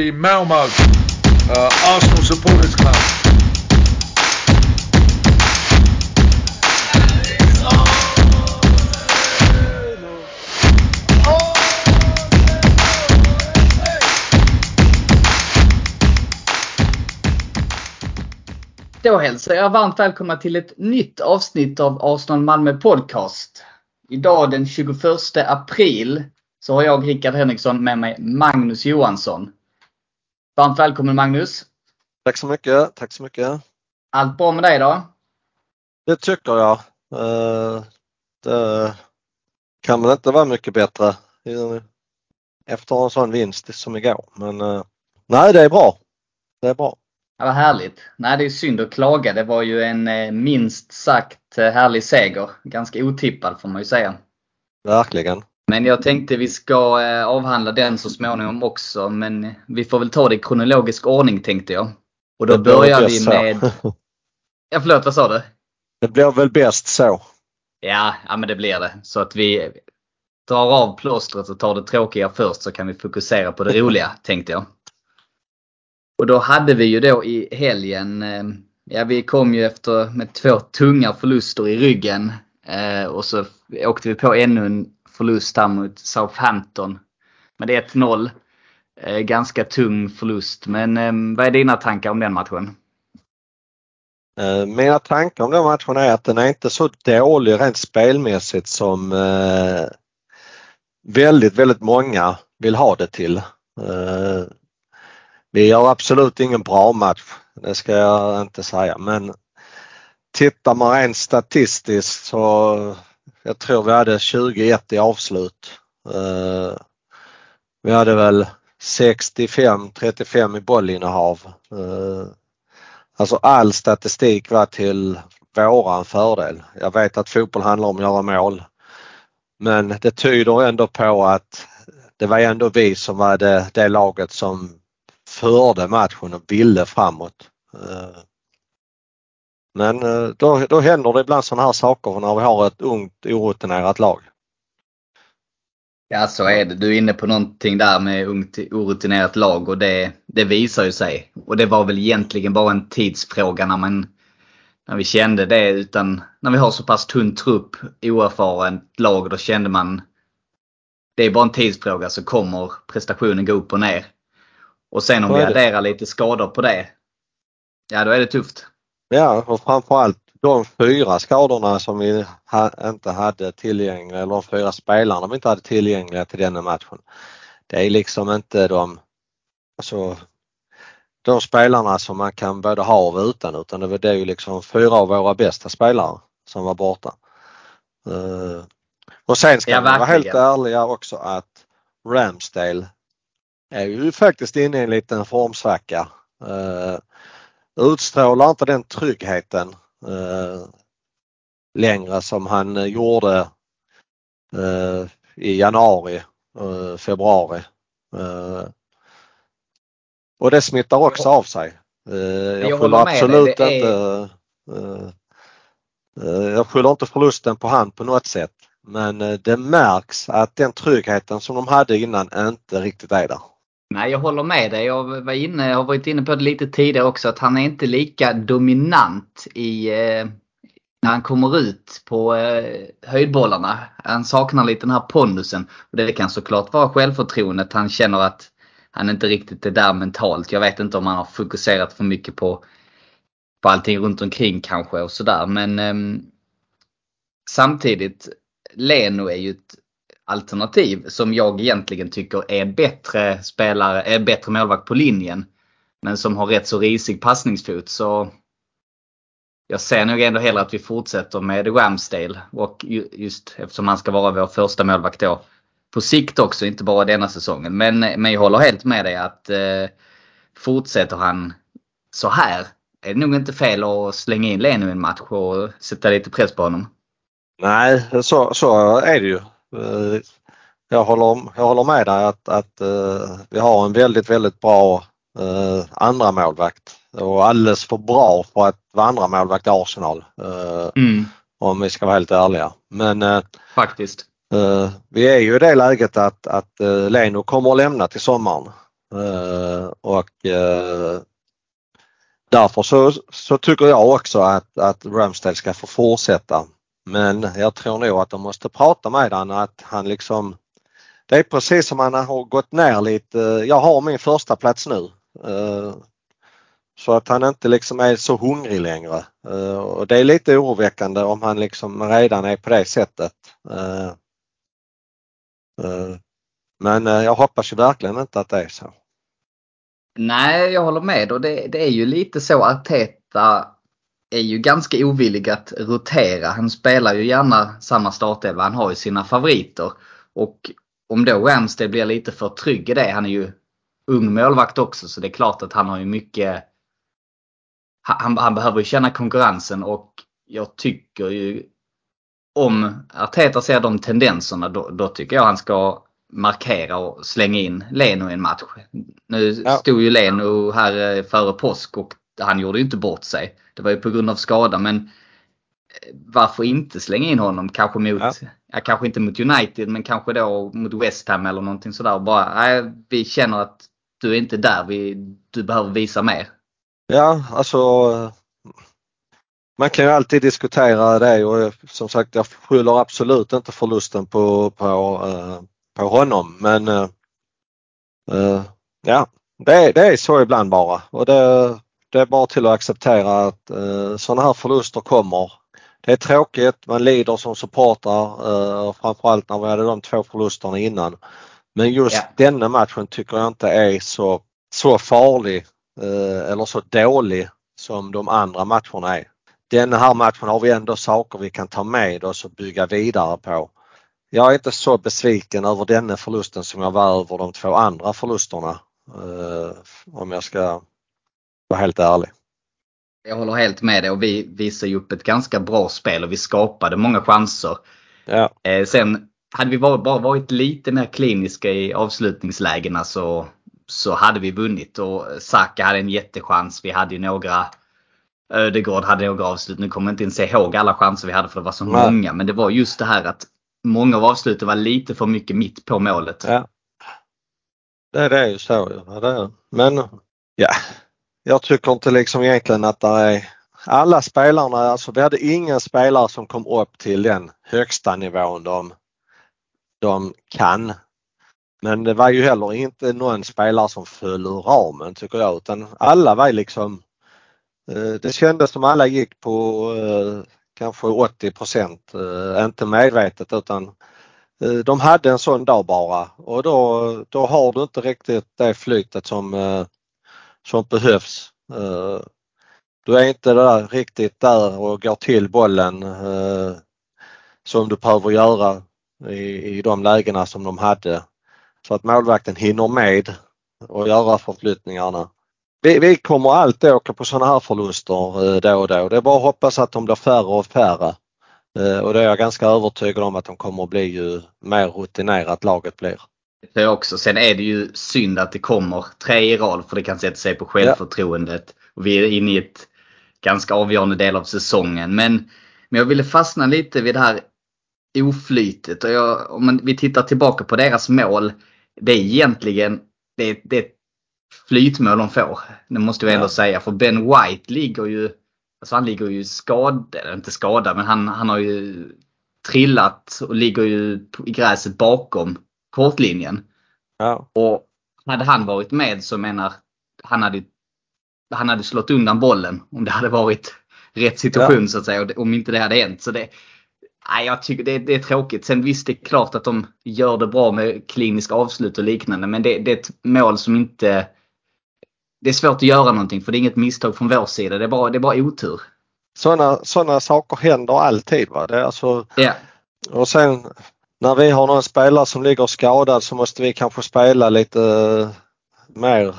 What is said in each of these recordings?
the Malmo uh, Arsenal Supporters Club. Då hälsar jag varmt välkomna till ett nytt avsnitt av Arsenal Malmö Podcast. Idag den 21 april så har jag, Rickard Henriksson, med mig Magnus Johansson. Varmt välkommen Magnus! Tack så mycket, tack så mycket! Allt bra med dig då? Det tycker jag. Eh, det kan väl inte vara mycket bättre efter en sån vinst som igår. Men eh, nej, det är bra. Det är bra. Ja, vad härligt. Nej, det är synd att klaga. Det var ju en eh, minst sagt härlig seger. Ganska otippad får man ju säga. Verkligen. Men jag tänkte vi ska avhandla den så småningom också. Men vi får väl ta det i kronologisk ordning tänkte jag. Och då börjar vi med... Ja, förlåt, vad sa du? Det blir väl bäst så. Ja, ja men det blir det. Så att vi drar av plåstret och tar det tråkiga först så kan vi fokusera på det roliga, tänkte jag. Och då hade vi ju då i helgen, ja vi kom ju efter med två tunga förluster i ryggen. Och så åkte vi på ännu en förlust här mot Southampton. Med 1-0. Eh, ganska tung förlust. Men eh, vad är dina tankar om den matchen? Eh, mina tankar om den matchen är att den är inte så dålig rent spelmässigt som eh, väldigt, väldigt många vill ha det till. Eh, vi gör absolut ingen bra match, det ska jag inte säga, men tittar man rent statistiskt så jag tror vi hade 21 i avslut. Eh, vi hade väl 65-35 i bollinnehav. Eh, alltså all statistik var till våran fördel. Jag vet att fotboll handlar om att göra mål. Men det tyder ändå på att det var ändå vi som var det, det laget som förde matchen och ville framåt. Eh, men då, då händer det ibland sådana här saker när vi har ett ungt orutinerat lag. Ja så är det. Du är inne på någonting där med ungt orutinerat lag och det, det visar ju sig. Och det var väl egentligen bara en tidsfråga när, man, när vi kände det. Utan när vi har så pass tunn trupp, oerfaren lag, då kände man det är bara en tidsfråga så kommer prestationen gå upp och ner. Och sen om vi adderar lite skador på det, ja då är det tufft. Ja och framförallt de fyra skadorna som vi ha, inte hade tillgängliga eller de fyra spelarna vi inte hade tillgängliga till denna matchen. Det är liksom inte de, alltså, de spelarna som man kan både ha och utan utan det är ju liksom fyra av våra bästa spelare som var borta. Uh, och sen ska ja, man vara helt ärliga också att Ramsdale är ju faktiskt inne i en liten formsvacka. Uh, utstrålar inte den tryggheten eh, längre som han eh, gjorde eh, i januari, eh, februari. Eh, och det smittar också av sig. Eh, jag, skyller absolut det. Det inte jag skyller inte förlusten på han på något sätt. Men det märks att den tryggheten som de hade innan inte riktigt är där. Nej, jag håller med dig. Jag, var inne, jag har varit inne på det lite tidigare också att han är inte lika dominant i eh, när han kommer ut på eh, höjdbollarna. Han saknar lite den här pondusen. Och det kan såklart vara självförtroendet. Han känner att han inte riktigt är där mentalt. Jag vet inte om han har fokuserat för mycket på, på allting runt omkring kanske och sådär. Men eh, samtidigt, Leno är ju ett alternativ som jag egentligen tycker är bättre spelare, är bättre målvakt på linjen. Men som har rätt så risig passningsfot. Så jag ser nog ändå hellre att vi fortsätter med Ramsdale. Och just eftersom han ska vara vår första målvakt då. På sikt också, inte bara denna säsongen. Men, men jag håller helt med dig att eh, fortsätter han så här är det nog inte fel att slänga in Leno i en match och sätta lite press på honom. Nej, så, så är det ju. Eh, jag håller, jag håller med dig att, att uh, vi har en väldigt, väldigt bra uh, andra målvakt och alldeles för bra för att vara andra målvakt i Arsenal. Uh, mm. Om vi ska vara helt ärliga. Men Faktiskt. vi är ju i det läget att, att Leno kommer att lämna till sommaren. och därför så, så tycker jag också att, att Ramsdale ska få fortsätta. Men jag tror nog att de måste prata med honom att han liksom Det är precis som han har gått ner lite. Jag har min första plats nu. Eh, så att han inte liksom är så hungrig längre. Eh, och det är lite oroväckande om han liksom redan är på det sättet. Eh, men jag hoppas ju verkligen inte att det är så. Nej, jag håller med och det, det är ju lite så att Arteta är ju ganska ovillig att rotera. Han spelar ju gärna samma startelva. Han har ju sina favoriter. Och om då Ramsdale blir lite för trygg i det. Han är ju ung målvakt också så det är klart att han har ju mycket han, han behöver ju känna konkurrensen och jag tycker ju om Arteta ser de tendenserna då, då tycker jag han ska markera och slänga in Leno i en match. Nu ja. stod ju Leno här eh, före påsk och han gjorde ju inte bort sig. Det var ju på grund av skada men eh, varför inte slänga in honom? Kanske mot, ja. ja. kanske inte mot United men kanske då mot West Ham eller någonting sådär. Bara, nej, vi känner att du är inte där, vi, du behöver visa mer. Ja, alltså man kan ju alltid diskutera det och som sagt jag skyller absolut inte förlusten på, på, uh, på honom men ja, det, det är så ibland bara och det, det är bara till att acceptera att uh, sådana här förluster kommer. Det är tråkigt, man lider som supportrar uh, framförallt när vi hade de två förlusterna innan. Men just ja. denna matchen tycker jag inte är så, så farlig uh, eller så dålig som de andra matcherna är. Den här matchen har vi ändå saker vi kan ta med oss och bygga vidare på. Jag är inte så besviken över denna förlusten som jag var över de två andra förlusterna. om jag ska vara helt ärlig. Jag håller helt med dig och vi visar ju upp ett ganska bra spel och vi skapade många chanser. Ja. Eh, sen hade vi bara varit lite mer kliniska i avslutningslägena så, så hade vi vunnit och Saka hade en jättechans. Vi hade ju några Ödegård hade några avslut. Nu kommer jag inte ens ihåg alla chanser vi hade för det var så Nej. många. Men det var just det här att många av avsluten var lite för mycket mitt på målet. Ja. Det, är ju så. Men ja, jag tycker inte liksom egentligen att det är alla spelarna, alltså vi hade ingen spelare som kom upp till den högsta nivån de, de kan. Men det var ju heller inte någon spelare som föll ur ramen tycker jag utan alla var liksom eh, Det kändes som alla gick på eh, kanske 80 eh, inte medvetet utan eh, de hade en sån dag bara och då, då har du inte riktigt det flytet som som behövs. Eh, du är inte där riktigt där och går till bollen eh, som du behöver göra i, i de lägena som de hade. Så att målvakten hinner med och göra förflyttningarna. Vi, vi kommer alltid åka på sådana här förluster eh, då och då. Det är bara att hoppas att de blir färre och färre. Och det är jag ganska övertygad om att de kommer att bli ju mer rutinerat laget blir. Det också. Sen är det ju synd att det kommer tre i rad för det kan sätta sig på självförtroendet. Ja. Och vi är inne i ett ganska avgörande del av säsongen. Men, men jag ville fastna lite vid det här oflytet. Och jag, om man, vi tittar tillbaka på deras mål. Det är egentligen det, det är ett flytmål de får. Det måste vi ändå ja. säga. För Ben White ligger ju Alltså han ligger ju skadad, eller inte skadad, men han, han har ju trillat och ligger ju i gräset bakom kortlinjen. Ja. Och hade han varit med så menar han hade han hade slått undan bollen om det hade varit rätt situation ja. så att säga. Om inte det hade hänt. Så det, nej, jag tycker det, det, är tråkigt. Sen visst det är klart att de gör det bra med kliniska avslut och liknande. Men det, det är ett mål som inte det är svårt att göra någonting för det är inget misstag från vår sida. Det är bara, det är bara otur. Sådana såna saker händer alltid. Va? Det är alltså, yeah. Och sen när vi har någon spelare som ligger skadad så måste vi kanske spela lite eh, mer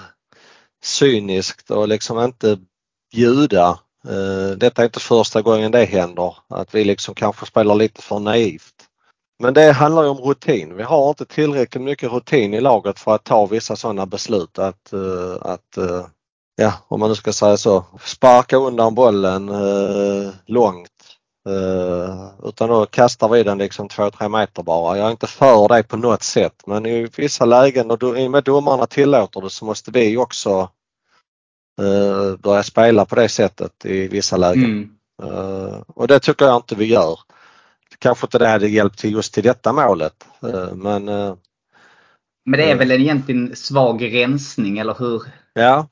cyniskt och liksom inte bjuda. Eh, detta är inte första gången det händer, att vi liksom kanske spelar lite för naivt. Men det handlar ju om rutin. Vi har inte tillräckligt mycket rutin i laget för att ta vissa sådana beslut att, eh, att ja, om man nu ska säga så, sparka undan bollen långt. Utan utan då kastar vi den liksom 2-3 meter bara. Jag är inte för det på något sätt men i vissa lägen och i och med domarna tillåter det så måste vi också uh, börja spela på det sättet i vissa lägen. Mm. Uh, och det tycker jag inte vi gör. Kanske inte det hade hjälpt till just till detta målet uh, men men det är väl egentligen svag rensning eller hur? Ja.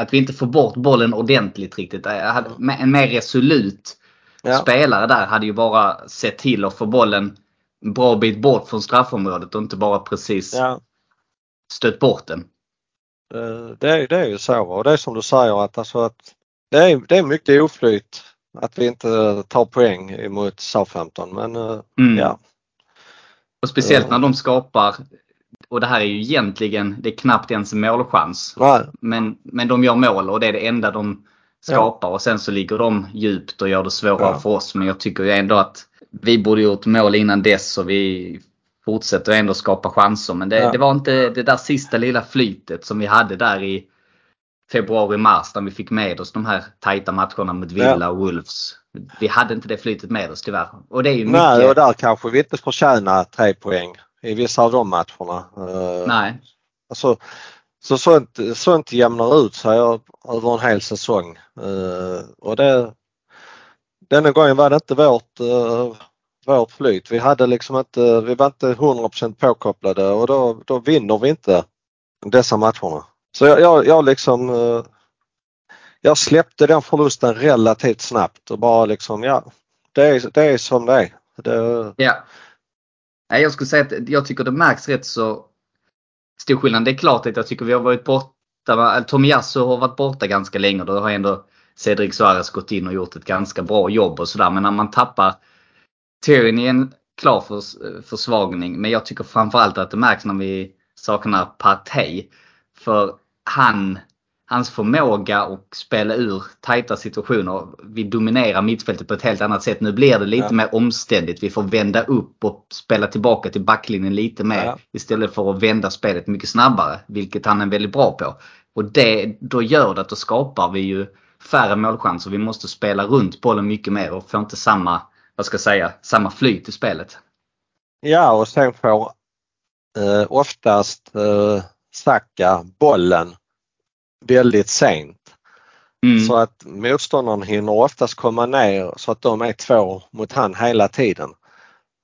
Att vi inte får bort bollen ordentligt riktigt. En mer resolut ja. spelare där hade ju bara sett till att få bollen en bra bit bort från straffområdet och inte bara precis ja. stött bort den. Det är, det är ju så och det är som du säger att, alltså att det, är, det är mycket oflyt att vi inte tar poäng emot Southampton men mm. ja. Och speciellt när de skapar och det här är ju egentligen, det är knappt ens en målchans. Nej. Men, men de gör mål och det är det enda de skapar ja. och sen så ligger de djupt och gör det svårare ja. för oss. Men jag tycker ju ändå att vi borde gjort mål innan dess och vi fortsätter ändå skapa chanser. Men det, ja. det var inte det där sista lilla flytet som vi hade där i februari-mars när vi fick med oss de här tajta matcherna mot Villa och Wolves. Vi hade inte det flytet med oss tyvärr. Och det är ju mycket... Nej, och där kanske vi inte förtjänar tre poäng i vissa av de matcherna. Eh, Nej. Alltså, så sånt, sånt jämnar ut sig över en hel säsong. Eh, och det, denna gången var det inte vårt, eh, uh, vårt flyt. Vi hade liksom inte, vi var inte 100% påkopplade och då, då vinner vi inte dessa matcherna. Så jag, jag, jag liksom eh, jag släppte den förlusten relativt snabbt och bara liksom ja, det är, det är som det är. Det, ja. Jag skulle säga att jag tycker det märks rätt så stor skillnad. Det är klart att jag tycker vi har varit borta. Tomiasso har varit borta ganska länge. Då har ändå Cedric Suarez gått in och gjort ett ganska bra jobb och sådär. Men när man tappar Tyrion i en klar försvagning. Men jag tycker framförallt att det märks när vi saknar Partey. För han hans förmåga att spela ur tajta situationer. Vi dominerar mittfältet på ett helt annat sätt. Nu blir det lite ja. mer omständigt. Vi får vända upp och spela tillbaka till backlinjen lite mer. Ja. Istället för att vända spelet mycket snabbare. Vilket han är väldigt bra på. Och det, då gör det att då skapar vi ju färre målchanser. Vi måste spela runt bollen mycket mer och får inte samma, vad ska jag säga, samma flyt i spelet. Ja och sen får eh, oftast eh, Saka bollen väldigt sent. Mm. Så att motståndaren hinner oftast komma ner så att de är två mot han hela tiden.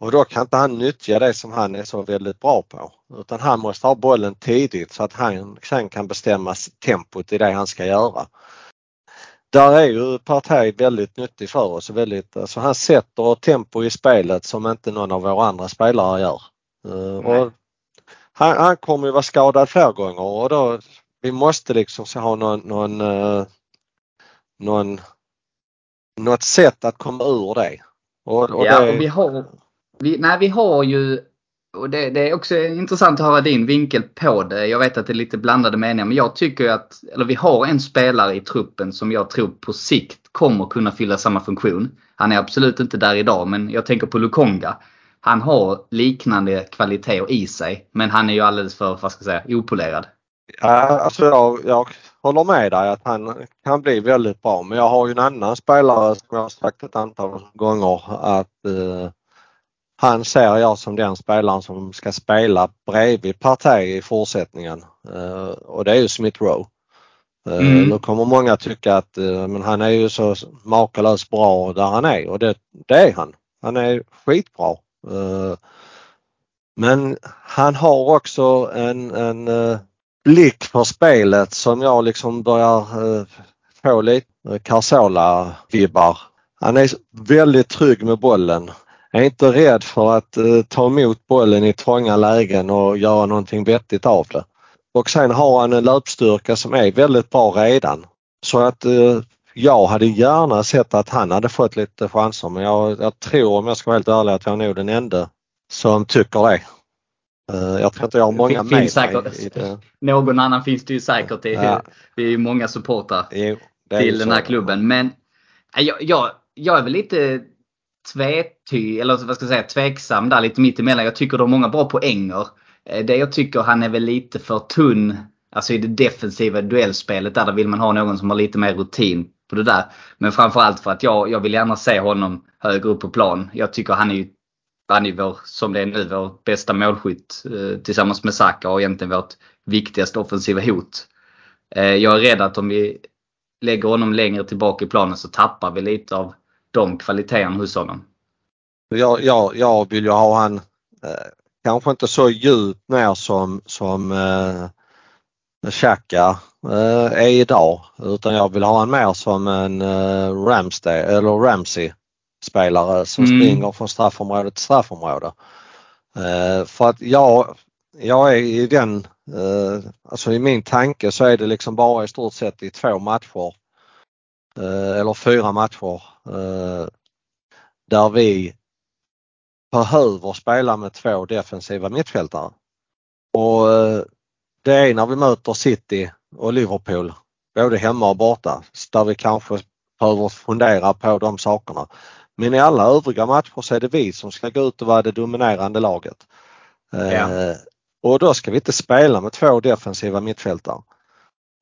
Och då kan inte han nyttja det som han är så väldigt bra på. Utan han måste ha bollen tidigt så att han sen kan bestämma tempot i det han ska göra. Där är ju Partey väldigt nyttig för oss. Väldigt, alltså han sätter tempo i spelet som inte någon av våra andra spelare gör. Och han, han kommer ju vara skadad flera gånger och då vi måste liksom ha någon, någon, uh, någon, något sätt att komma ur det. Och, och ja, det... och vi har, vi, nej, vi har ju och det, det, är också intressant att höra din vinkel på det. Jag vet att det är lite blandade meningar men jag tycker att, eller vi har en spelare i truppen som jag tror på sikt kommer kunna fylla samma funktion. Han är absolut inte där idag men jag tänker på Lukonga. Han har liknande kvaliteter i sig men han är ju alldeles för, vad ska jag säga, opolerad. Ja, alltså jag, jag håller med dig att han kan bli väldigt bra men jag har ju en annan spelare som jag har sagt ett antal gånger att eh, han ser jag som den spelaren som ska spela bredvid Partey i fortsättningen eh, och det är ju Smith Rowe. Eh, mm. Nu kommer många tycka att eh, men han är ju så makalöst bra där han är och det, det är han. Han är skitbra. Eh, men han har också en, en eh, blick för spelet som jag liksom börjar eh, få lite eh, Carsola-vibbar. Han är väldigt trygg med bollen. Är inte rädd för att eh, ta emot bollen i trånga lägen och göra någonting vettigt av det. Och sen har han en löpstyrka som är väldigt bra redan. Så att eh, jag hade gärna sett att han hade fått lite chanser men jag, jag tror om jag ska vara helt ärlig att jag är nog den enda som tycker det. Eh, jag tror inte jag har många med finns säkert, Någon annan finns det ju säkert. Det är, ja. det är många supportrar till den här klubben. Men jag, jag, jag är väl lite tvety, eller vad ska jag säga, tveksam där lite mittemellan. Jag tycker de har många bra poänger. Eh, det jag tycker han är väl lite för tunn Alltså i det defensiva duellspelet där, där vill man ha någon som har lite mer rutin på det där. Men framförallt för att jag, jag vill gärna se honom högre upp på plan. Jag tycker han är ju han är vår, som det är nu, vår bästa målskytt eh, tillsammans med Saka och egentligen vårt viktigaste offensiva hot. Eh, jag är rädd att om vi lägger honom längre tillbaka i planen så tappar vi lite av de kvaliteterna hos honom. Jag, jag, jag vill ju ha han eh, kanske inte så djupt ner som, som eh, Xhaka eh, är idag utan jag vill ha han mer som en eh, Ramsday eller Ramsey spelare som mm. springer från straffområde till straffområde. Eh, för att jag, jag är i den, eh, alltså i min tanke så är det liksom bara i stort sett i två matcher eh, eller fyra matcher där vi behöver spela med två defensiva mittfältare. Och det är när vi möter City och Liverpool, både hemma och borta, där vi kanske behöver fundera på de sakerna. Men i alla övriga matcher så är det vi som ska gå ut och vara det dominerande laget. Ja. Eh, och då ska vi inte spela med två defensiva mittfältare.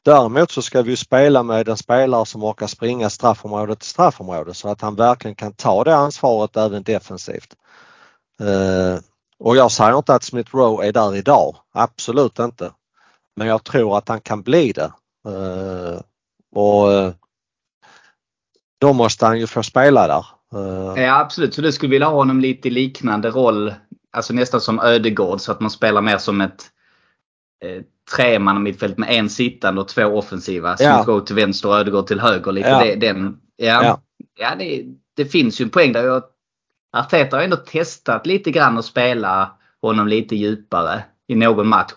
Däremot så ska vi spela med en spelare som orkar springa straffområde till straffområde så att han verkligen kan ta det ansvaret även defensivt. Eh, och jag säger inte att Smith Rowe är där idag, absolut inte. Men jag tror att han kan bli det. Eh, och då måste han ju få spela där. Ja absolut, så du skulle vilja ha honom lite i liknande roll. Alltså nästan som Ödegård så att man spelar mer som ett eh, treman mittfält med en sittande och två offensiva. Ja. Rowe till vänster och Ödegård till höger. Lite ja. Det, den, ja, ja. ja det, det finns ju en poäng där. Jag Arteta har ändå testat lite grann att spela honom lite djupare i någon match.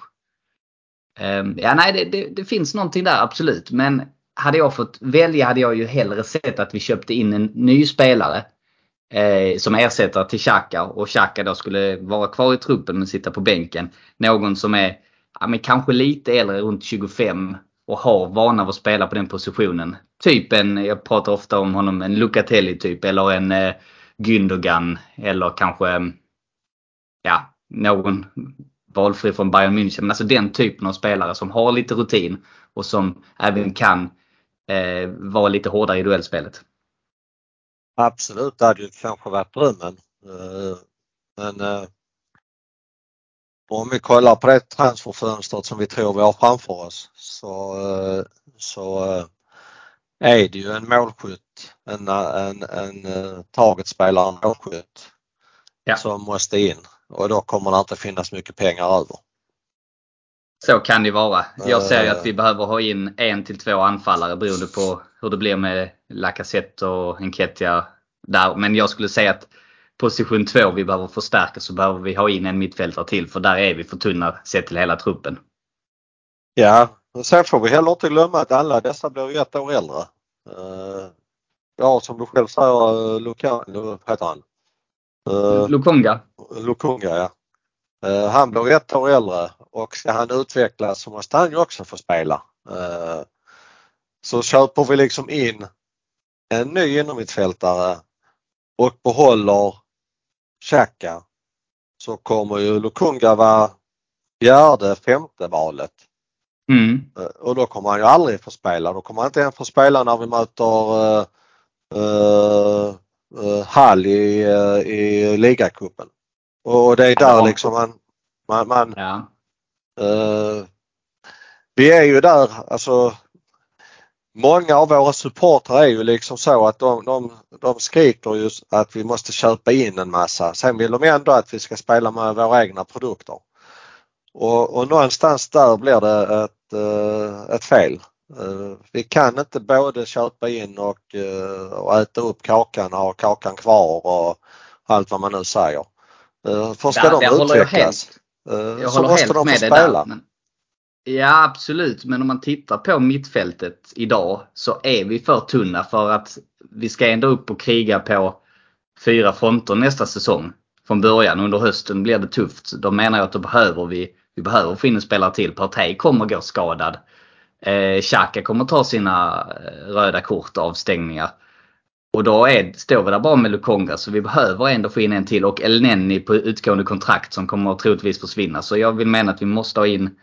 Um, ja, nej, det, det, det, finns någonting där absolut. Men hade jag fått välja hade jag ju hellre sett att vi köpte in en ny spelare. Eh, som ersättare till Xhaka och Xhaka då skulle vara kvar i truppen men sitta på bänken. Någon som är ja, men kanske lite äldre, runt 25 och har vana av att spela på den positionen. Typ en, jag pratar ofta om honom, en Lucatelli typ eller en eh, Gündogan eller kanske ja, någon valfri från Bayern München. Men alltså den typen av spelare som har lite rutin och som även kan eh, vara lite hårdare i duellspelet. Absolut, det hade ju kanske varit drömmen. Eh, men eh, om vi kollar på det transferfönstret som vi tror vi har framför oss så, eh, så är det ju en målskytt, en, en, en, en targetspelare, en målskytt ja. som måste in och då kommer det inte finnas mycket pengar över. Så kan det vara. Jag ser ju att vi behöver ha in en till två anfallare beroende på hur det blir med Lacazette och Enketia där. Men jag skulle säga att position två vi behöver förstärka så behöver vi ha in en mittfältare till för där är vi för tunna sett till hela truppen. Ja, sen får vi heller inte glömma att alla dessa blir ett år äldre. Uh, ja, som du själv säger, Luka, vad heter han? Lukonga. Lukonga, ja. Uh, han blir ett år äldre och ska han utvecklas så måste han ju också få spela. Uh, så köper vi liksom in en ny innermittfältare och behåller Xhaka så kommer ju Lukunga vara fjärde, femte valet. Mm. Eh, och då kommer han ju aldrig få spela. Då kommer han inte ens få spela när vi möter uh, uh, Hall i, uh, i ligacupen. Och det är där liksom man, man, man ja. uh, vi är ju där alltså Många av våra supportrar är ju liksom så att de, de, de skriker ju att vi måste köpa in en massa. Sen vill de ändå att vi ska spela med våra egna produkter. Och, och någonstans där blir det ett, uh, ett fel. Uh, vi kan inte både köpa in och, och äta upp kakan och ha kakan kvar och allt vad man nu säger. För ska där, de utvecklas jag jag så måste de få spela. Där, men... Ja absolut, men om man tittar på mittfältet idag så är vi för tunna för att vi ska ändå upp och kriga på fyra fronter nästa säsong. Från början, under hösten blir det tufft. Då menar jag att då behöver vi, vi behöver få in en spelare till. Partey kommer gå skadad. Eh, Xhaka kommer ta sina eh, röda kort avstängningar. Och då är, står vi där bara med Lukonga så vi behöver ändå få in en till och El Nenni på utgående kontrakt som kommer troligtvis försvinna. Så jag vill mena att vi måste ha in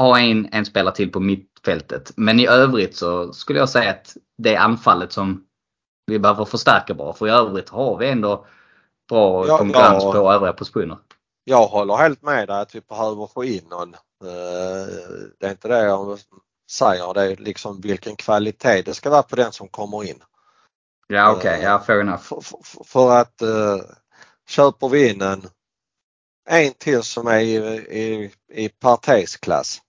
ha en, en spelare till på mittfältet. Men i övrigt så skulle jag säga att det är anfallet som vi behöver förstärka bara. För i övrigt har vi ändå bra Ja, konkurrens ja. på övriga positioner. Jag håller helt med dig att vi behöver få in någon. Eh, Det är inte det jag säger. Det är liksom vilken kvalitet det ska vara på den som kommer in. Ja okej, ja fair enough. För, för, för att eh, köper vi in en, en till som är i, i, i klass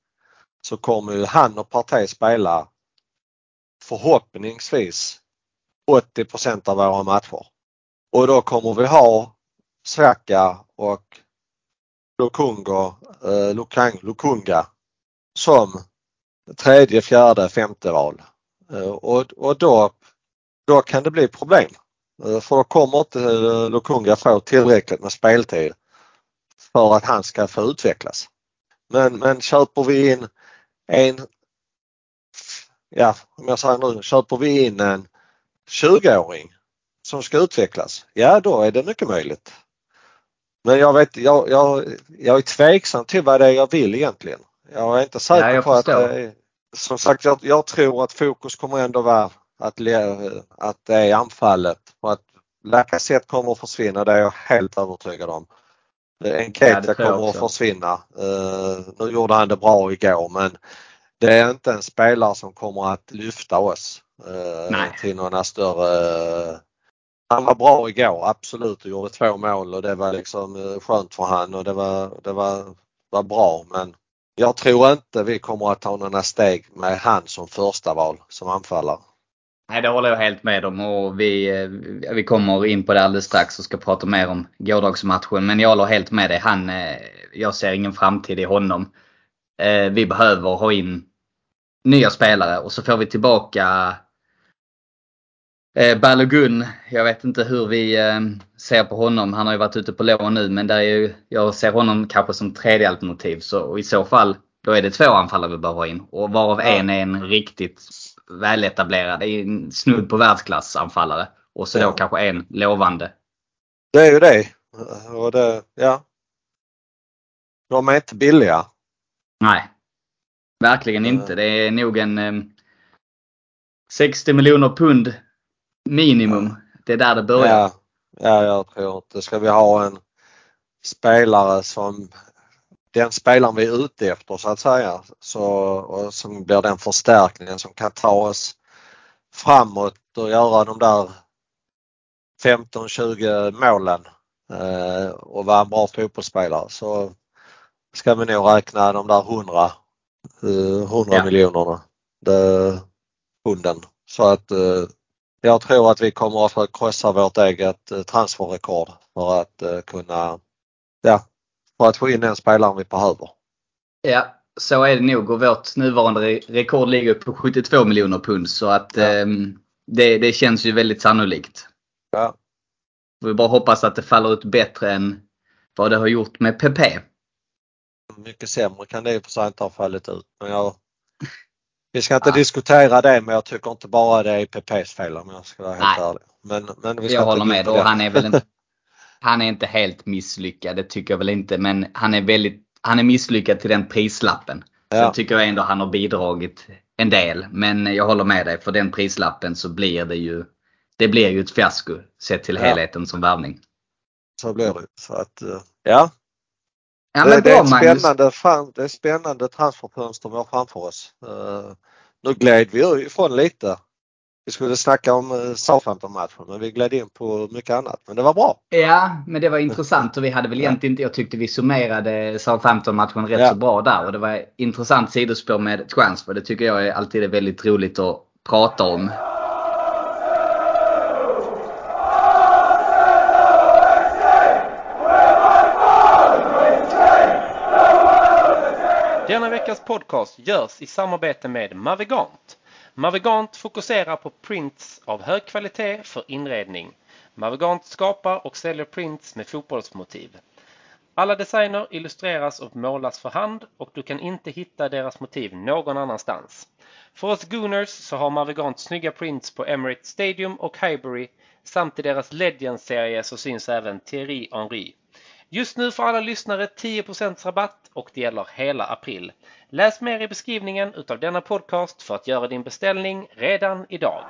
så kommer ju han och Partey spela förhoppningsvis 80% av våra matcher. Och då kommer vi ha Saka och Lukungo, eh, Lukang, Lukunga som tredje, fjärde, femte val. Eh, och, och då, då kan det bli problem. Eh, För då kommer inte eh, Lukunga få tillräckligt med speltid för att han ska få utvecklas. Men, men köper vi in en, ja om jag säger nu, köper vi in en 20-åring som ska utvecklas, ja då är det mycket möjligt. Men jag vet, jag, jag, jag är tveksam till vad det är jag vill egentligen. Jag är inte säker Ja, jag på att förstår. är, som sagt jag, jag tror att fokus kommer ändå vara att, att det är anfallet och att Lacazette kommer att försvinna, det är jag helt övertygad om. Ja, tror jag kommer att försvinna. Eh, nu gjorde han det bra igår men det är inte en spelare som kommer att lyfta oss eh, Nej. till några större han var bra igår, absolut och gjorde två mål och det var liksom eh, skönt för han och det var, det var, var bra men jag tror inte vi kommer att ta några steg med han som första val som anfallare. Nej, det håller jag helt med om och vi, eh, vi kommer in på det alldeles strax och ska prata mer om gårdagsmatchen. Men jag håller helt med dig. Han, eh, jag ser ingen framtid i honom. Eh, Vi behöver ha in nya spelare och så får vi tillbaka Balogun. Jag vet inte hur vi ser på honom. Han har ju varit ute på lån nu men där är ju, jag ser honom kanske som tredje alternativ. Så, I så fall då är det två anfallare vi behöver ha in. Och varav en är en riktigt väletablerad, det snudd på världsklassanfallare. Och så Ja. då kanske en lovande. Det är ju det. Och det ja. De är inte billiga. Nej. Verkligen inte. Det är nog en eh, 60 miljoner pund minimum. Det är där det börjar. Ja, ja, jag tror inte. Ska vi ha en spelare som den spelaren vi är ute efter så att säga så, och som blir den förstärkningen som kan ta oss framåt och göra de där 15-20 målen eh, och vara en bra fotbollsspelare så ska vi nog räkna de där 100, eh, 100 Ja. miljonerna. Det, hunden. Så att eh, jag tror att vi kommer att krossa vårt eget eh, transferrekord för att eh, kunna, ja, för att få in den spelaren vi behöver. Ja, så är det nog. Och vårt nuvarande re- rekord ligger på 72 miljoner pund. Så att Ja. ehm, det, det känns ju väldigt sannolikt. Ja. Vi bara hoppas att det faller ut bättre än vad det har gjort med PP. Mycket sämre kan det i och för sig inte ha fallit ut. Men jag, vi ska inte Ja. diskutera det men jag tycker inte bara det är PPs fel om jag ska vara helt Nej. ärlig. Men, men vi ska Jag håller med. Och han är väl inte, han är inte helt misslyckad. Det tycker jag väl inte. Men han är väldigt han är misslyckad till den prislappen. Ja. Sen tycker jag ändå han har bidragit en del. Men jag håller med dig. För den prislappen så blir det ju det blir ju ett fiasko sett till Ja. helheten som värvning. Så blir det. Så att, eh, ja. Ja, det, men det är bra ett spännande, det är spännande transferfönster vi har framför oss. Uh, nu gled vi ju ifrån lite. Vi skulle snacka om uh, Southampton-matchen men vi gled in på mycket annat. Men det var bra. Ja, men det var intressant och vi hade väl egentligen inte, jag tyckte vi summerade Southampton-matchen rätt Ja. så bra där. Och det var intressant sidospår med transfer. Det tycker jag är alltid är väldigt roligt att prata om. Denna veckas podcast görs i samarbete med Mavigant. Mavigant fokuserar på prints av hög kvalitet för inredning. Mavigant skapar och säljer prints med fotbollsmotiv. Alla designer illustreras och målas för hand och du kan inte hitta deras motiv någon annanstans. För oss Gooners så har Mavigant snygga prints på Emirates Stadium och Highbury samt i deras Legends-serie så syns även Thierry Henry. Just nu får alla lyssnare 10% rabatt och det gäller hela april. Läs mer i beskrivningen utav denna podcast för att göra din beställning redan idag.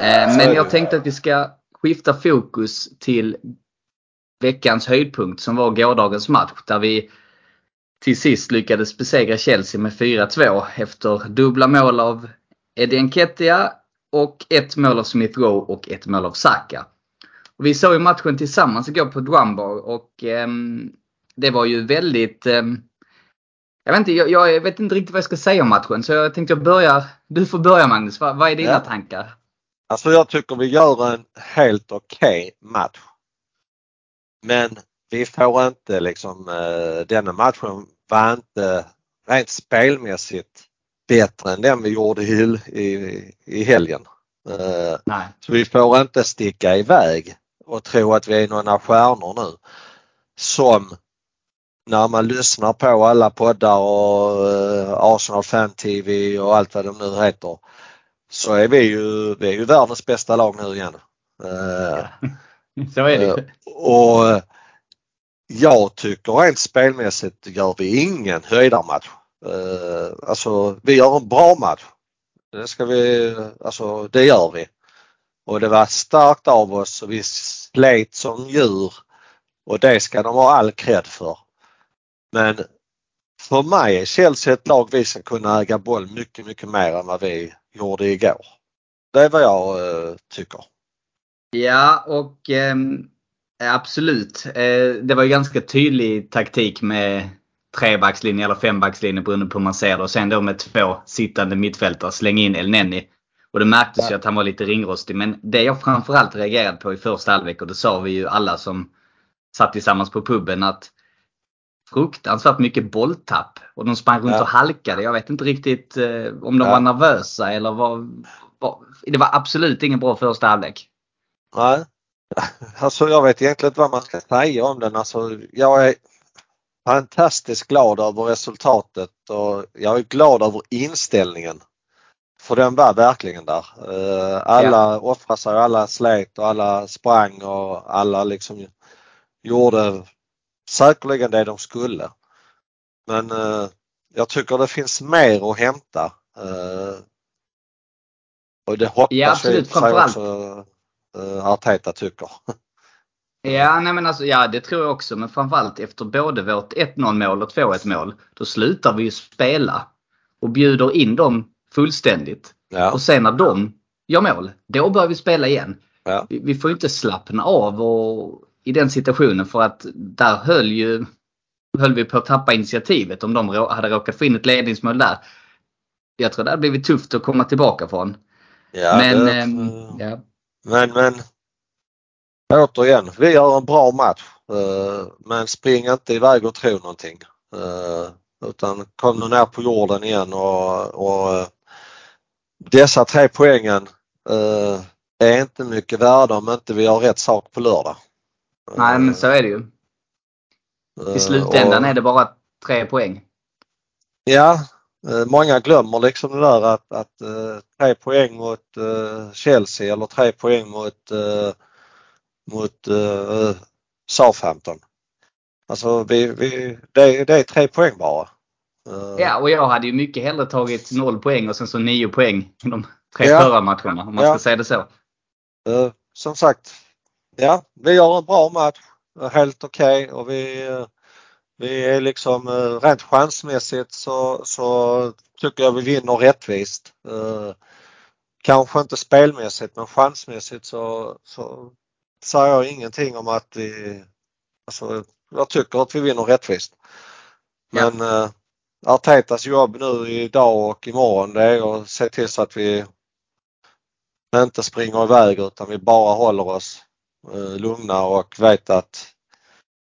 Eh, Men jag tänkte att vi ska skifta fokus till veckans höjdpunkt som var gårdagens match där vi till sist lyckades besegra Chelsea med 4-2 efter dubbla mål av Eddie Nketiah och ett mål av Smith Rowe och ett mål av Saka. Och vi såg ju matchen tillsammans igår på Drumbar och ehm, det var ju väldigt ehm, jag vet, inte, jag, jag vet inte riktigt vad jag ska säga om matchen så jag tänkte jag börjar, du får börja Magnus. Vad, vad är dina Ja. tankar? Alltså jag tycker vi gör en helt okej match. Men vi får inte liksom, eh, denna matchen var inte rent spelmässigt bättre än den vi gjorde i, i, i helgen. Eh, Nej. så vi får inte sticka iväg och tro att vi är några stjärnor nu. Som när man lyssnar på alla poddar och eh, Arsenal Fan TV och allt vad de nu heter så är vi ju, vi är ju världens bästa lag nu igen. Eh, Så är det Och jag tycker rent spelmässigt gör vi ingen höjdarmatch. Eh, Alltså vi gör en bra match. Det ska vi, alltså det gör vi. Och det var starkt av oss och vi slet som djur och det ska de ha all cred för. Men för mig är Chelsea ett lag vi ska kunna äga boll mycket, mycket mer än vad vi gjorde igår. Det är vad jag eh, tycker. Ja, och eh, absolut. Eh, det var ju ganska tydlig taktik med trebackslinje eller fembackslinje beroende på hur man ser det. Och sen då med två sittande mittfältare slänga in El Neni. Och det märktes ju att han var lite ringrostig. Men det jag framförallt reagerade på i första halvlek och det sa vi ju alla som satt tillsammans på puben att fruktansvärt mycket bolltapp. Och de sprang runt Ja. och halkade. Jag vet inte riktigt eh, om de Ja. var nervösa eller vad. Det var absolut ingen bra första halvlek. Nej. Alltså jag vet egentligen inte vad man ska säga om den. Alltså jag är fantastiskt glad över resultatet och jag är glad över inställningen. För den var verkligen där. Eh, Alla offrade sig, alla slet och alla sprang och alla liksom gjorde säkerligen det de skulle. Men eh, jag tycker det finns mer att hämta. Eh, och det hoppas Ja, jag absolut. Framförallt. också Arteta tycker. Ja, nej men alltså, ja, det tror jag också. Men framförallt efter både vårt 1-0 mål och 2-1 mål. Då slutar vi ju spela. Och bjuder in dem fullständigt. Ja. Och sen när de gör mål, då börjar vi spela igen. Ja. Vi, vi får ju inte slappna av och, i den situationen för att där höll ju höll vi på att tappa initiativet om de hade råkat få in ett ledningsmål där. Jag tror det hade blivit tufft att komma tillbaka från. Ja, men, det, ehm, ja. men, men återigen, vi gör en bra match. eh, Men spring inte iväg och tro någonting. Eh, Utan kom nu ner på jorden igen och, och eh, dessa tre poängen är inte mycket värda om inte vi gör rätt sak på lördag. Nej men så är det ju. I slutändan och- är det bara tre poäng. Ja, många glömmer liksom det där att, att tre poäng mot Chelsea eller tre poäng mot, mot eh, Southampton. Alltså vi, vi, det, det är tre poäng bara. Eh, Ja, och jag hade ju mycket hellre tagit noll poäng och sen så nio poäng i de tre Ja. förra matcherna. Om man Ja. ska säga det så. eh, som sagt, ja vi gör en bra match. Helt okej och vi, vi är liksom rent chansmässigt så, så tycker jag vi vinner rättvist. Kanske inte spelmässigt men chansmässigt så, så säger jag ingenting om att vi, alltså jag tycker att vi vinner rättvist. Ja. Men eh, Artetas jobb nu idag och imorgon det är att se till så att vi inte springer iväg utan vi bara håller oss eh, lugna och vet att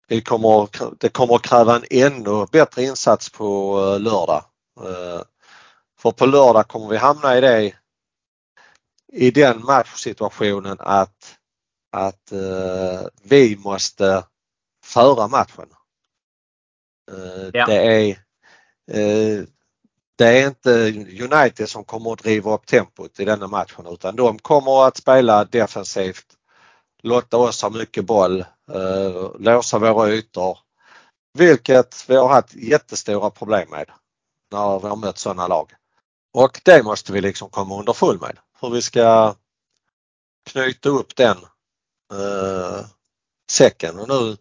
vi kommer, det kommer att kräva en ännu bättre insats på eh, lördag. Eh, för på lördag kommer vi hamna i det i den matchsituationen att, att eh, vi måste föra matchen. Eh, Ja. Det är eh, det är inte United som kommer att driva upp tempot i denna matchen utan de kommer att spela defensivt, låta oss ha mycket boll, eh, låsa våra ytor. Vilket vi har haft jättestora problem med när vi har mött sådana lag. Och det måste vi liksom komma underfull med. Hur vi ska knyta upp den eh, säcken. Och nu,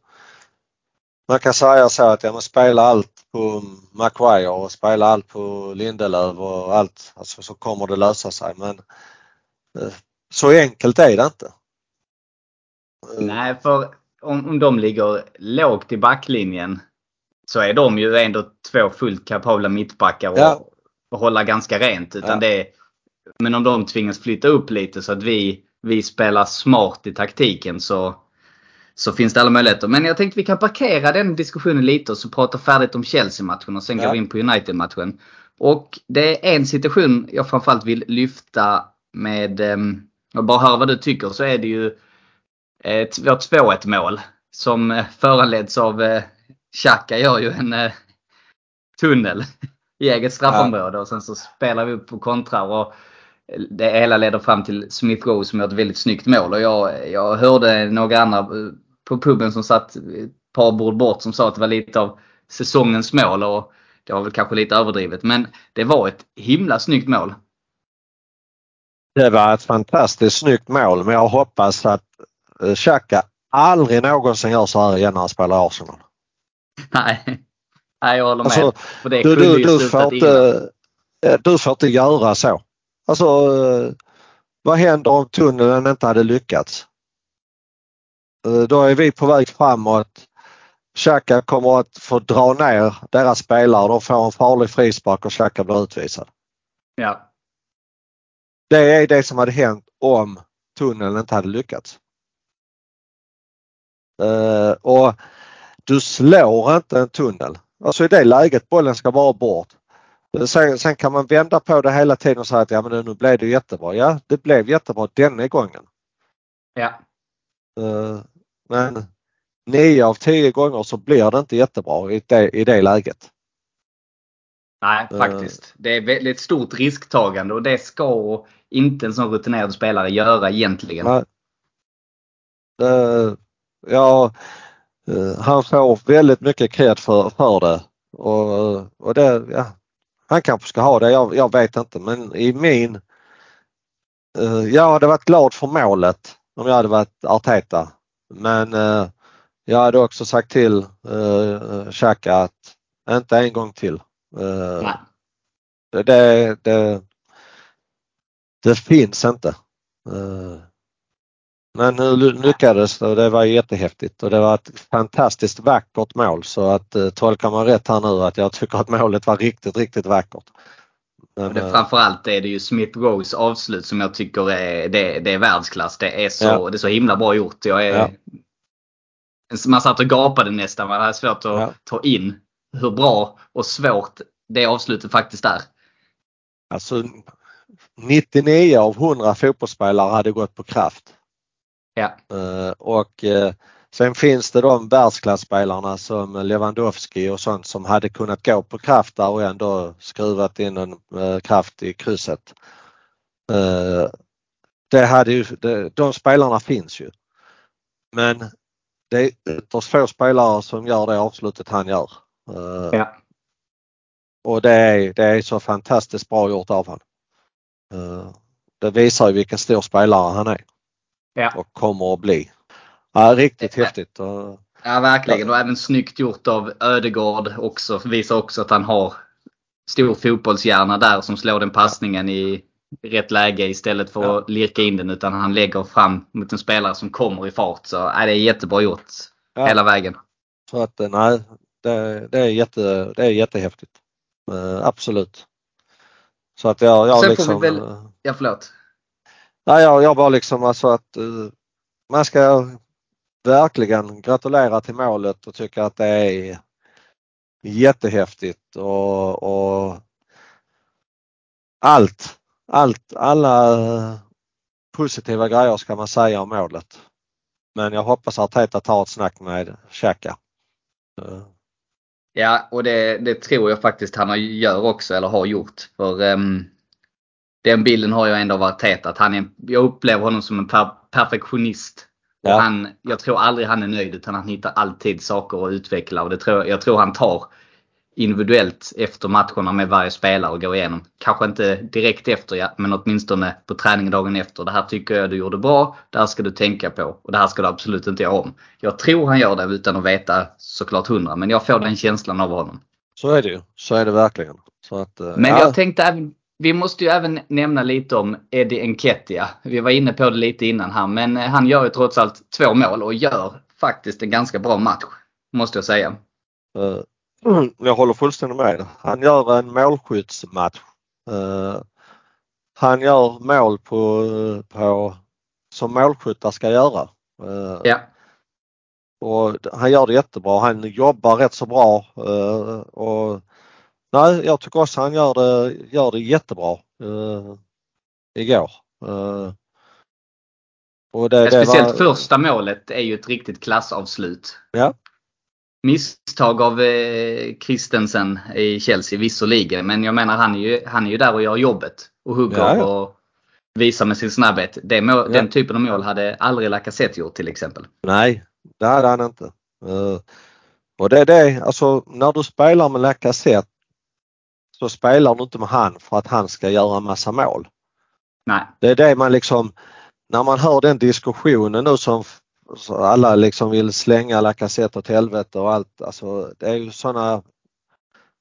man kan säga så att ja, man spelar allt på Maguire och spela allt på Lindelöf och allt alltså, så kommer det lösa sig men eh, så enkelt är det inte. Nej, för om, om de ligger lågt i backlinjen så är de ju ändå två fullt kapabla mittbackar och, ja. och hålla ganska rent. Utan ja. det, men om de tvingas flytta upp lite så att vi, vi spelar smart i taktiken så, så finns det alla möjligheter. Men jag tänkte vi kan parkera den diskussionen lite och så prata färdigt om Chelsea-matchen och sen ja. går vi in på United-matchen. Och det är en situation jag framförallt vill lyfta med, ehm, och bara höra vad du tycker, så är det ju ett, vårt 2-1 mål som föranleds av eh, Xhaka gör ju en eh, tunnel i eget straffområde och sen så spelar vi upp och kontrar. Och det hela leder fram till Smith Rowe som gör ett väldigt snyggt mål. Och jag, jag hörde några andra eh, på puben som satt ett par bord bort som sa att det var lite av säsongens mål. Och det var väl kanske lite överdrivet. Men det var ett himla snyggt mål. Det var ett fantastiskt snyggt mål men jag hoppas att eh, Xhaka aldrig någonsin gör så här igen när han spelar Arsenal. Nej, Nej jag håller med. Alltså, du, du, du, får inte, eh, du får inte göra så. Alltså, eh, vad händer om tunneln inte hade lyckats? Eh, då är vi på väg framåt. Xhaka kommer att få dra ner deras spelare. De får en farlig frispark och Xhaka blir utvisad. Ja. Det är det som hade hänt om tunneln inte hade lyckats. Uh, och du slår inte en tunnel. Alltså i det läget bollen ska vara bort. Sen, sen, kan man vända på det hela tiden och säga att ja men nu blev det jättebra. Ja det blev jättebra denna gången. Ja. Uh, men nio av tio gånger så blir det inte jättebra i det, i det läget. Nej faktiskt. Uh, det är väldigt stort risktagande och det ska inte en sån rutinerad spelare göra egentligen. Nej. Uh, ja, Eh, han får väldigt mycket cred för, för det. Och, och det, ja, han kanske ska ha det, jag, jag vet inte men i min... Uh, jag hade varit glad för målet om jag hade varit Arteta. Men uh, jag hade också sagt till uh, Xhaka att inte en gång till. Uh, det, det, det, det, finns inte. Men nu lyckades det och det var jättehäftigt och det var ett fantastiskt vackert mål så att eh, tolkar man rätt här nu att jag tycker att målet var riktigt, riktigt vackert. Men, det, eh, framförallt är det ju Smith Rose avslut som jag tycker är, det, det är världsklass. Det är, så, ja. det är så himla bra gjort. Jag är, ja. Man satt och gapade nästan. Man hade svårt att ja. ta in hur bra och svårt det avslutet faktiskt är. Alltså 99 av 100 fotbollsspelare hade gått på kraft. Ja. Eh, och eh, sen finns det de världsklassspelarna som Lewandowski och sånt som hade kunnat gå på kraft där och ändå skruvat in en eh, kraft i krysset. Det hade ju, de spelarna finns ju. Men det är ytterst få spelare som gör det avslutet han gör. Ja. Och det är, det är så fantastiskt bra gjort av honom. Det visar ju vilken stor spelare han är. Ja. Och kommer att bli. Ja, riktigt ja. häftigt. Ja verkligen och även snyggt gjort av Ödegård också. Visar också att han har stor fotbollshjärna där som slår den passningen i rätt läge istället för ja. att lirka in den utan han lägger fram mot en spelare som kommer i fart. Så ja, det är jättebra gjort ja. hela vägen. Så att nej, det, det, är, jätte, det är jättehäftigt. Uh, absolut. Så att jag, jag Sen liksom... Får vi väl, ja förlåt. Nej, jag, jag bara liksom alltså att uh, man ska verkligen gratulera till målet och tycka att det är jättehäftigt och, och allt, allt, alla positiva grejer ska man säga om målet. Men jag hoppas att Teta tar ett snack med Xhaka. Ja, och det, det tror jag faktiskt han gör också, eller har gjort. För um, den bilden har jag ändå varit tät att han är, jag upplever honom som en per, perfektionist. Och Ja. han, jag tror aldrig han är nöjd utan han hittar alltid saker att utveckla. Och det tror, jag tror han tar individuellt efter matcherna med varje spelare och går igenom. Kanske inte direkt efter ja, men åtminstone på träningen dagen efter. Det här tycker jag du gjorde bra. Det här ska du tänka på. Och det här ska du absolut inte göra om. Jag tror han gör det utan att veta såklart hundra. Men jag får den känslan av honom. Så är det ju. Så är det verkligen. Att, eh, Men ja, jag tänkte även, vi måste ju även nämna lite om Eddie Enketia. Vi var inne på det lite innan här, men eh, han gör ju trots allt två mål och gör faktiskt en ganska bra match. Måste jag säga. eh, jag håller fullständigt med. Han gör en målskyttsmatch. Eh, han gör mål på, på som målskyttar ska göra. Ja, Och han gör det jättebra. Han jobbar rätt så bra. Och nej, jag tycker också han gör det, gör det jättebra uh, igår. Eh, och det, det speciellt var, första målet är ju ett riktigt klassavslut. Ja. Misstag av eh, Christensen i Chelsea visserligen, men jag menar han är ju, han är ju där och gör jobbet. Och hugger Ja, ja. och visar med sin snabbhet. Det mål, Ja. Den typen av mål hade aldrig Lacazette gjort till exempel. Nej, det hade han inte. Eh, och det är det, alltså när du spelar med Lacazette så spelar du inte med han för att han ska göra massa mål. Nej. Det är det man liksom, när man hör den diskussionen nu som alla liksom vill slänga Lacazette åt helvete och allt. Alltså det är ju sådana,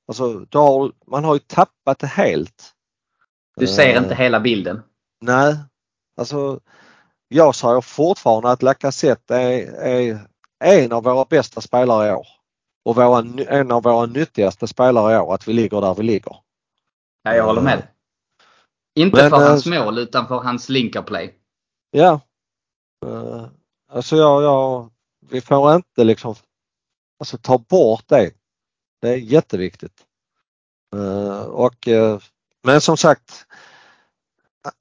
alltså då har, man har ju tappat det helt. Du ser Eh, inte hela bilden. Nej, alltså jag säger fortfarande att Lacazette är, är en av våra bästa spelare i år. Och våra, en av våra nyttigaste spelare i år, att vi ligger där vi ligger. Ja, jag håller med. Inte Men, för eh, hans mål utan för hans linkerplay. Ja. Uh, alltså jag, jag, vi får inte liksom alltså ta bort det. Det är jätteviktigt. Eh, och, eh, men som sagt,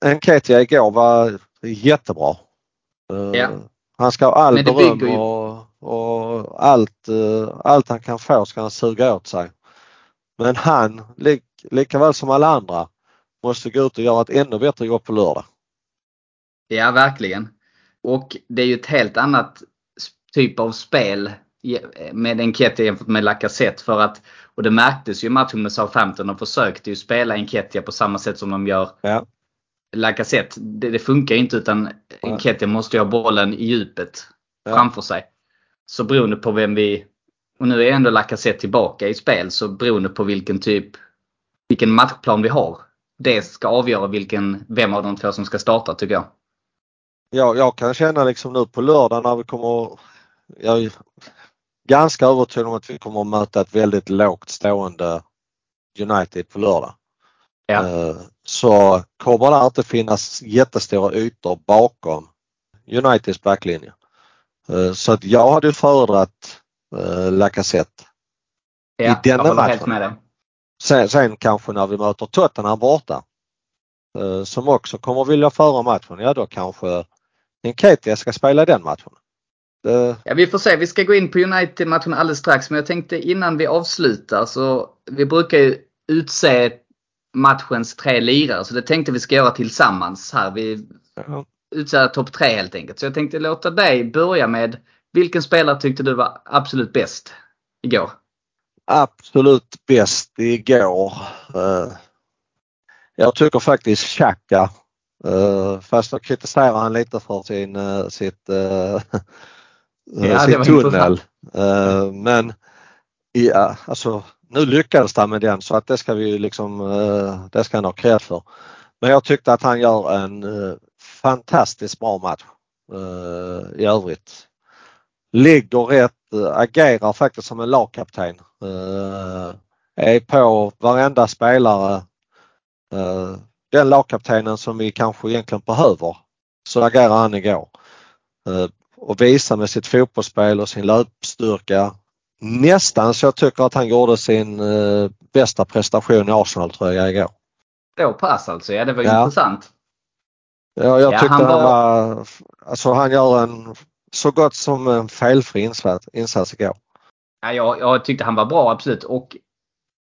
Enketia igår var jättebra. Eh, Ja. Han ska ha all beröm ju- och, och allt, eh, allt han kan få ska han suga åt sig. Men han, lik, lika väl som alla andra, måste gå ut och göra ett ännu bättre jobb på lördag. Ja, verkligen. Och det är ju ett helt annat typ av spel med Enketia jämfört med Lacazette. För att, och det märktes ju i matchen med Southampton. De försökte ju spela Enketia på samma sätt som de gör Ja. Lacazette. Det, det funkar inte utan Enketia måste ju ha bollen i djupet Ja. framför sig. Så beroende på vem vi... Och nu är ändå Lacazette tillbaka i spel så beroende på vilken typ... Vilken matchplan vi har. Det ska avgöra vilken, vem av de två som ska starta tycker jag. jag, jag kan känna liksom nu på lördag när vi kommer, jag är ganska övertygad om att vi kommer att möta ett väldigt lågt stående United på lördag. Ja. Eh, Så kommer det inte finnas jättestora ytor bakom Uniteds backlinje. Eh, Så att jag hade föredragit eh, Lacazette. Ja, I denna jag håller helt matchen. med dig. Sen, sen kanske när vi möter Tottenham borta som också kommer vilja föra matchen, ja då kanske Enketia ska spela den matchen. Det, Ja, vi får se. Vi ska gå in på United-matchen alldeles strax. Men jag tänkte innan vi avslutar så vi brukar ju utse matchens tre lirare. Så det tänkte vi ska göra tillsammans här. Vi ja, utser topp tre helt enkelt. Så jag tänkte låta dig börja med vilken spelare tyckte du var absolut bäst igår? absolut bäst igår. Eh, jag tycker faktiskt Xhaka, eh, fast jag kritiserar han lite för sin, eh, sitt, det sin tunnel. Men ja, alltså, nu lyckades han med den så att det ska vi ju liksom, eh, det ska han ha cred för. Men jag tyckte att han gör en eh, fantastiskt bra match eh, i övrigt. Ligger rätt, agerar faktiskt som en lagkapten. Är på varenda spelare. Den lagkaptenen som vi kanske egentligen behöver. Så agerar han igår. Och visar med sitt fotbollsspel och sin löpstyrka. Nästan så jag tycker att han gjorde sin eh, bästa prestation i Arsenal-tröja igår. Så pass alltså. Ja, det var Ja. intressant. Ja, jag Ja, tyckte han han var- var, alltså han gör en så gott som en felfri insats, insats igår. Ja, jag, jag tyckte han var bra, absolut. Och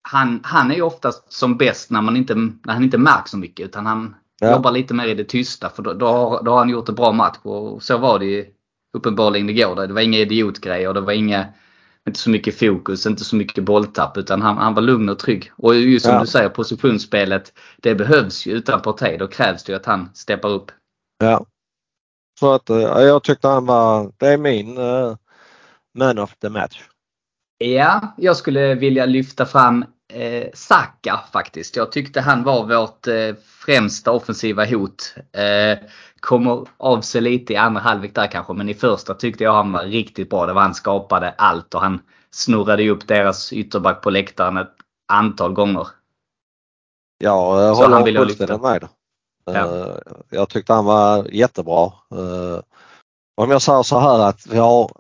han, han är ju oftast som bäst när, man inte, när han inte märks så mycket. Utan han Ja. jobbar lite mer i det tysta. För då, då, har, då har han gjort en bra match. Och så var det ju uppenbarligen igår. Det var inga idiotgrejer. Det var inga, inte så mycket fokus, inte så mycket bolltapp. Utan han, han var lugn och trygg. Och just som Ja. du säger, positionsspelet. Det behövs ju utan Partey. Då krävs det ju att han steppar upp. Ja. Så att eh, jag tyckte han var, det är min eh, man of the match. Ja, jag skulle vilja lyfta fram eh, Saka faktiskt. Jag tyckte han var vårt eh, främsta offensiva hot. Eh, kommer av sig lite i andra halvlek där kanske, men i första tyckte jag han var riktigt bra. Det var han skapade allt och han snurrade upp deras ytterback på läktaren ett antal gånger. Jag Så han håller jag fullständigt med. Ja. Eh, Jag tyckte han var jättebra. Eh, Om jag säger så här att vi har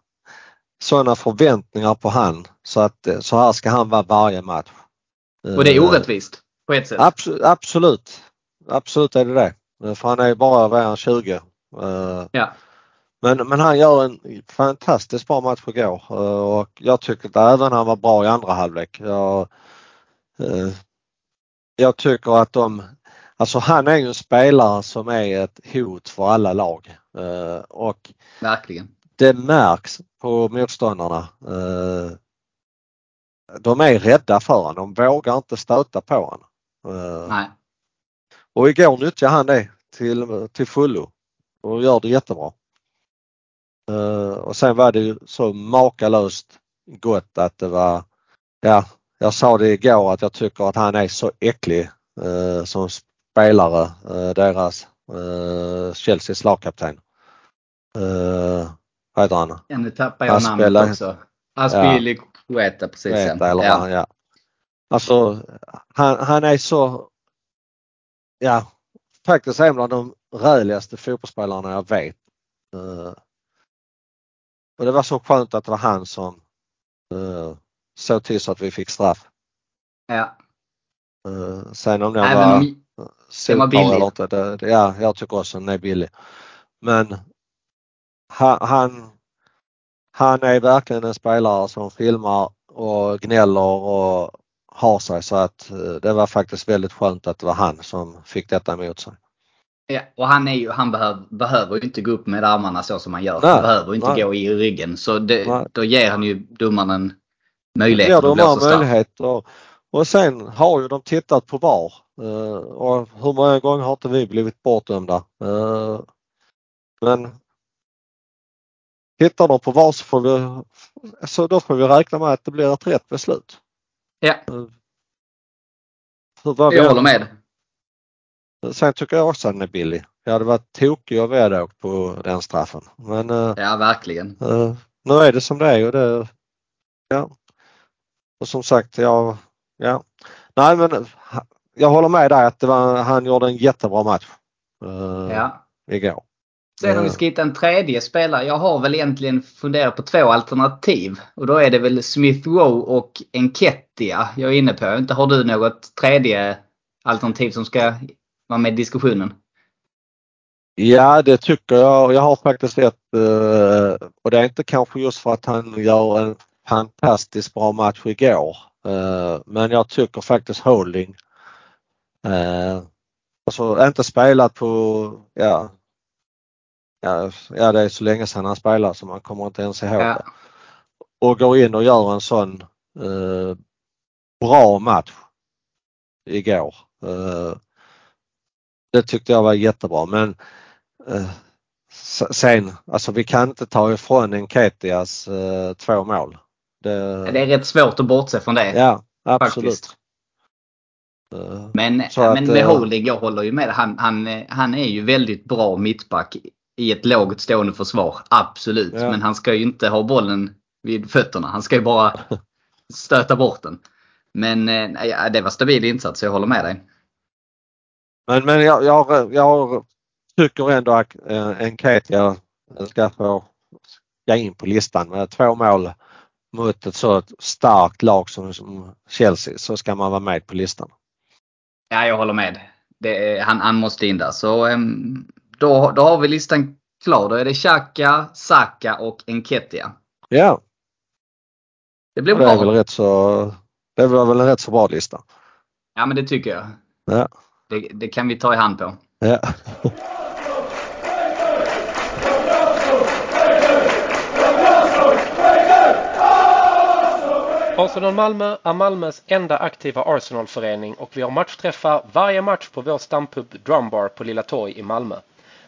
sådana förväntningar på han så att eh, så här ska han vara varje match. Och det är Eh, orättvist på ett sätt. Abs- absolut. Absolut är det det. Eh, För han är bara vad är han, 20. Eh, Ja. Men, men han gör en fantastiskt bra match igår och jag tycker att även han var bra i andra halvlek. Jag, jag tycker att de, alltså han är ju en spelare som är ett hot för alla lag och Verkligen. det märks på motståndarna. De är rädda för honom, de vågar inte stöta på honom. Eh, Nej. Och igår nyttjade han det till, till fullo och gör det jättebra. Eh, och sen var det ju så makalöst gott att det var, ja, jag sa det igår att jag tycker att han är så äcklig eh, som spelare, eh, deras eh, Chelseas lagkapten. Eh, vad heter han? Ja, nu tappar jag namnet också. Aspilicueta precis. Veta, eller ja. ja. Alltså han, han är så, ja, faktiskt en av de räligaste fotbollsspelarna jag vet. Eh, och det var så skönt att det var han som uh, såg till så att vi fick straff. Ja. Uh, sen om var den var solklar billig. eller inte, det, det, ja, jag tycker också den är billig. Men han, han, han är verkligen en spelare som filmar och gnäller och har sig så att eh, det var faktiskt väldigt skönt att det var han som fick detta emot sig. Ja, och han, är ju, han behöver, behöver ju inte gå upp med armarna så som han gör. Nej, han behöver inte nej. gå i ryggen. Så det, Nej. då ger han ju domaren möjlighet de att blåsa möjlighet och, och sen har ju de tittat på VAR eh, och hur många gånger har inte vi blivit bortdömda? Eh, men tittar de på VAR så får vi, så då får vi räkna med att det blir ett rätt beslut. Ja, Hur jag håller med. Sen tycker jag också att den är billig. Jag hade varit tokig om vi hade åkt på den straffen. Men eh, Ja, verkligen. eh, nu är det som det är och det, ja. Och som sagt, jag, ja. Nej men jag håller med dig att var, han gjorde en jättebra match eh, Ja. igår. Sen om vi ska hitta en tredje spelare. Jag har väl egentligen funderat på två alternativ. Och då är det väl Smith Rowe och Enketia jag är inne på. Inte har du något tredje alternativ som ska vara med i diskussionen? Ja det tycker jag. Jag har faktiskt ett eh, och det är inte kanske just för att han gör en fantastiskt bra match igår. Eh, Men jag tycker faktiskt Holding eh, Alltså inte spelat på, ja, ja, ja det är så länge sedan han spelade så man kommer inte ens ihåg Ja. det. Och går in och gör en sån eh, bra match igår. Eh, det tyckte jag var jättebra men eh, sen, alltså vi kan inte ta ifrån Enketias eh, två mål. Det, Det är rätt svårt att bortse från det. ja, absolut. faktiskt. Eh, Men, Så att, men med eh, jag håller ju med. Han, han, eh, han är ju väldigt bra mittback i ett lågt stående försvar. Absolut. Ja. Men han ska ju inte ha bollen vid fötterna. Han ska ju bara stöta bort den. Men eh, ja, det var stabil insats, jag håller med dig. Men, men jag, jag, jag tycker ändå att eh, Enketia ska få gå in på listan med två mål mot ett så starkt lag som, som Chelsea så ska man vara med på listan. Ja, jag håller med. Det, han, han måste in där. Så ehm, då, då har vi listan klar. Då är det Xhaka, Saka och Enketia. Ja, Det blir Det är väl bra. rätt så, det var väl en rätt så bra lista. Ja men det tycker jag. Ja. Det, det kan vi ta i hand på. Ja. Arsenal Malmö är Malmös enda aktiva Arsenal-förening och vi har matchträffar varje match på vår stampub Drumbar på Lilla Torg i Malmö.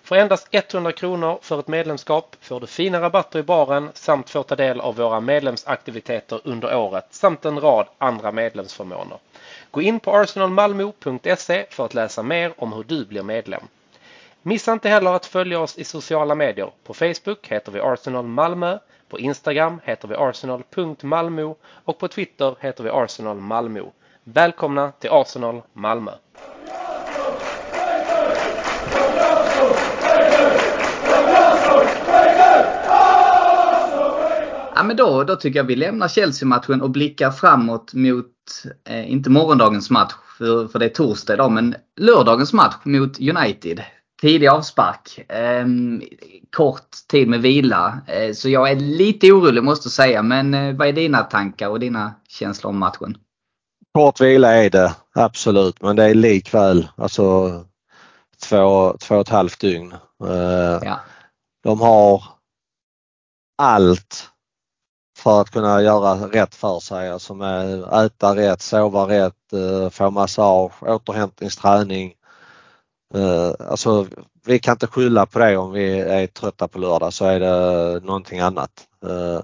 För endast 100 kronor för ett medlemskap får du fina rabatter i baren samt får ta del av våra medlemsaktiviteter under året samt en rad andra medlemsförmåner. Gå in på arsenalmalmo.se för att läsa mer om hur du blir medlem. Missa inte heller att följa oss i sociala medier. På Facebook heter vi Arsenal Malmö, på Instagram heter vi arsenal.malmo och på Twitter heter vi Arsenal Malmö. Välkomna till Arsenal Malmö! Ja, men då, då tycker jag vi lämnar Chelsea-matchen och blickar framåt mot, eh, inte morgondagens match, för, för det är torsdag idag, men lördagens match mot United. Tidig avspark. Eh, kort tid med vila. Eh, så jag är lite orolig måste jag säga. Men eh, vad är dina tankar och dina känslor om matchen? Kort vila är det absolut men det är likväl alltså två, två och ett halvt dygn. Eh, Ja. De har allt för att kunna göra rätt för sig. Alltså med äta rätt, sova rätt, eh, få massage, återhämtningsträning. Eh, alltså vi kan inte skylla på det om vi är trötta på lördag så är det någonting annat. Eh,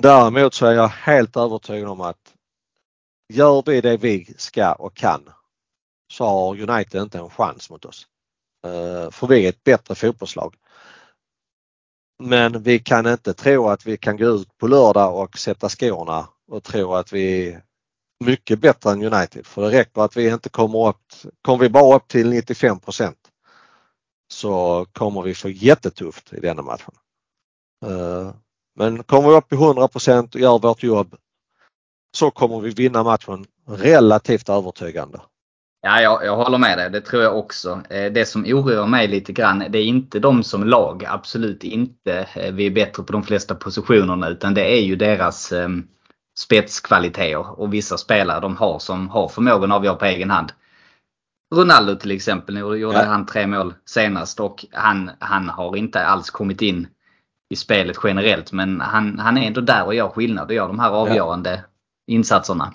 däremot så är jag helt övertygad om att gör vi det vi ska och kan så har United inte en chans mot oss. För vi är ett bättre fotbollslag. Men vi kan inte tro att vi kan gå ut på lördag och sätta skorna och tro att vi är mycket bättre än United. För det räcker att vi inte kommer upp, kommer vi bara upp till 95% så kommer vi få jättetufft i denna matchen. Eh, men kommer vi upp i 100 och gör vårt jobb så kommer vi vinna matchen relativt övertygande. Ja, jag, jag håller med dig. Det tror jag också. Eh, Det som oroar mig lite grann, det är inte de som lag. Absolut inte. Eh, Vi är bättre på de flesta positionerna. Utan det är ju deras eh, spetskvaliteter. Och vissa spelare de har som har förmågan att avgöra på egen hand. Ronaldo till exempel, nu gjorde Ja. han tre mål senast och han, han har inte alls kommit in i spelet generellt. Men han, han är ändå där och gör skillnad och gör de här avgörande insatserna.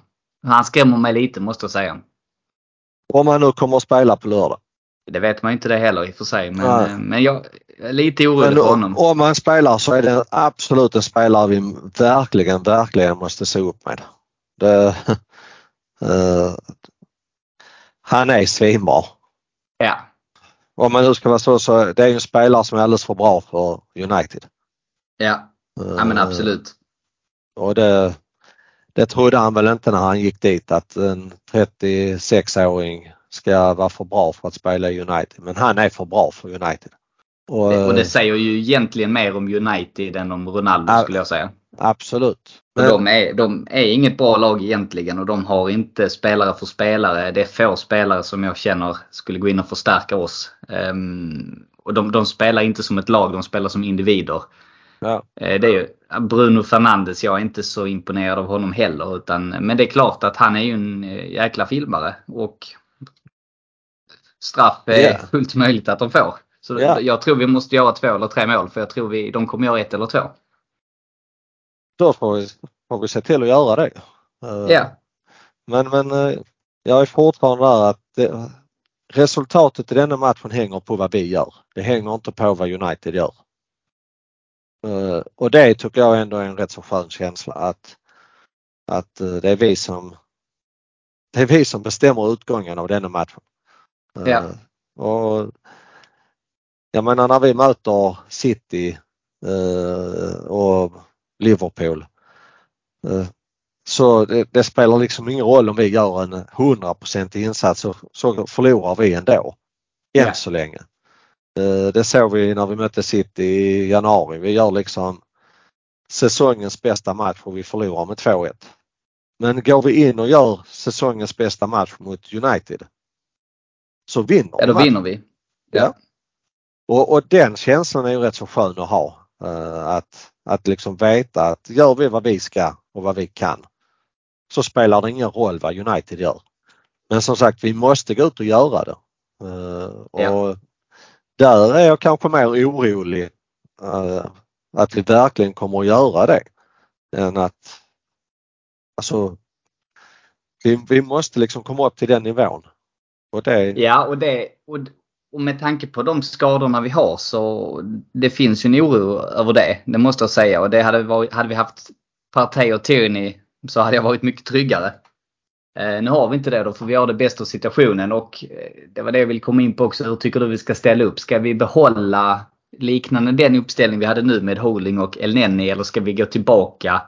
Han skrämmer mig lite måste jag säga. Om man nu kommer att spela på lördag. Det vet man inte det heller i och för sig. Men, Nej. eh, men jag är lite orolig för honom. om man spelar så är det absolut en spelare vi verkligen, verkligen måste se upp med. Det, eh, han är svinbra. Ja. Om man nu ska vara så, så det är ju en spelare som är alldeles för bra för United. Ja. ja, men Eh, absolut. Och det, det trodde han väl inte när han gick dit att en 36-åring ska vara för bra för att spela i United. Men han är för bra för United. Och, Och det eh, säger ju egentligen mer om United än om Ronaldo skulle jag säga. absolut. Men, de, är, de är inget bra lag egentligen och de har inte spelare för spelare. Det är få spelare som jag känner skulle gå in och förstärka oss. Ehm, och de, de spelar inte som ett lag, de spelar som individer. Ja, Eh, Det är ju Bruno Fernandes, jag är inte så imponerad av honom heller. Utan, men det är klart att han är ju en eh, jäkla filmare. Och straff är Ja. fullt möjligt att de får. Så Ja. jag tror vi måste göra två eller tre mål. För jag tror vi, de kommer göra ett eller två. då får vi, får vi se till att göra det. Eh, Ja. Men, men eh, jag är fortfarande där att det, resultatet i denna matchen hänger på vad vi gör. Det hänger inte på vad United gör. Eh, Och det tycker jag ändå är en rätt så skön känsla att, att eh, det är vi som det är vi som bestämmer utgången av denna matchen. Eh, Ja. Och jag menar när vi möter City och Liverpool så det, det spelar liksom ingen roll om vi gör en 100% insats så, så förlorar vi ändå. Än Ja. så länge. Eh, Det såg vi när vi mötte City i januari. Vi gör liksom säsongens bästa match och vi förlorar med 2-1. Men går vi in och gör säsongens bästa match mot United så vinner Ja, då vinner vi. Ja. Och, och den känslan är ju rätt så skön att ha. eh, att Att liksom veta att gör vi vad vi ska och vad vi kan så spelar det ingen roll vad United gör. Men som sagt, vi måste gå ut och göra det. Uh, ja där är jag kanske mer orolig eh, att vi verkligen kommer att göra det. Än att alltså vi, vi måste liksom komma upp till den nivån. Och det... Ja och det och, och med tanke på de skadorna vi har så det finns ju en oro över det. Det måste jag säga och det hade, varit, hade vi haft Partey och Tierney så hade jag varit mycket tryggare. Eh, nu har vi inte det då för vi har det bästa situationen och eh, det var det jag ville komma in på också. Hur tycker du vi ska ställa upp? Ska vi behålla liknande den uppställning vi hade nu med Holding och Elneny eller ska vi gå tillbaka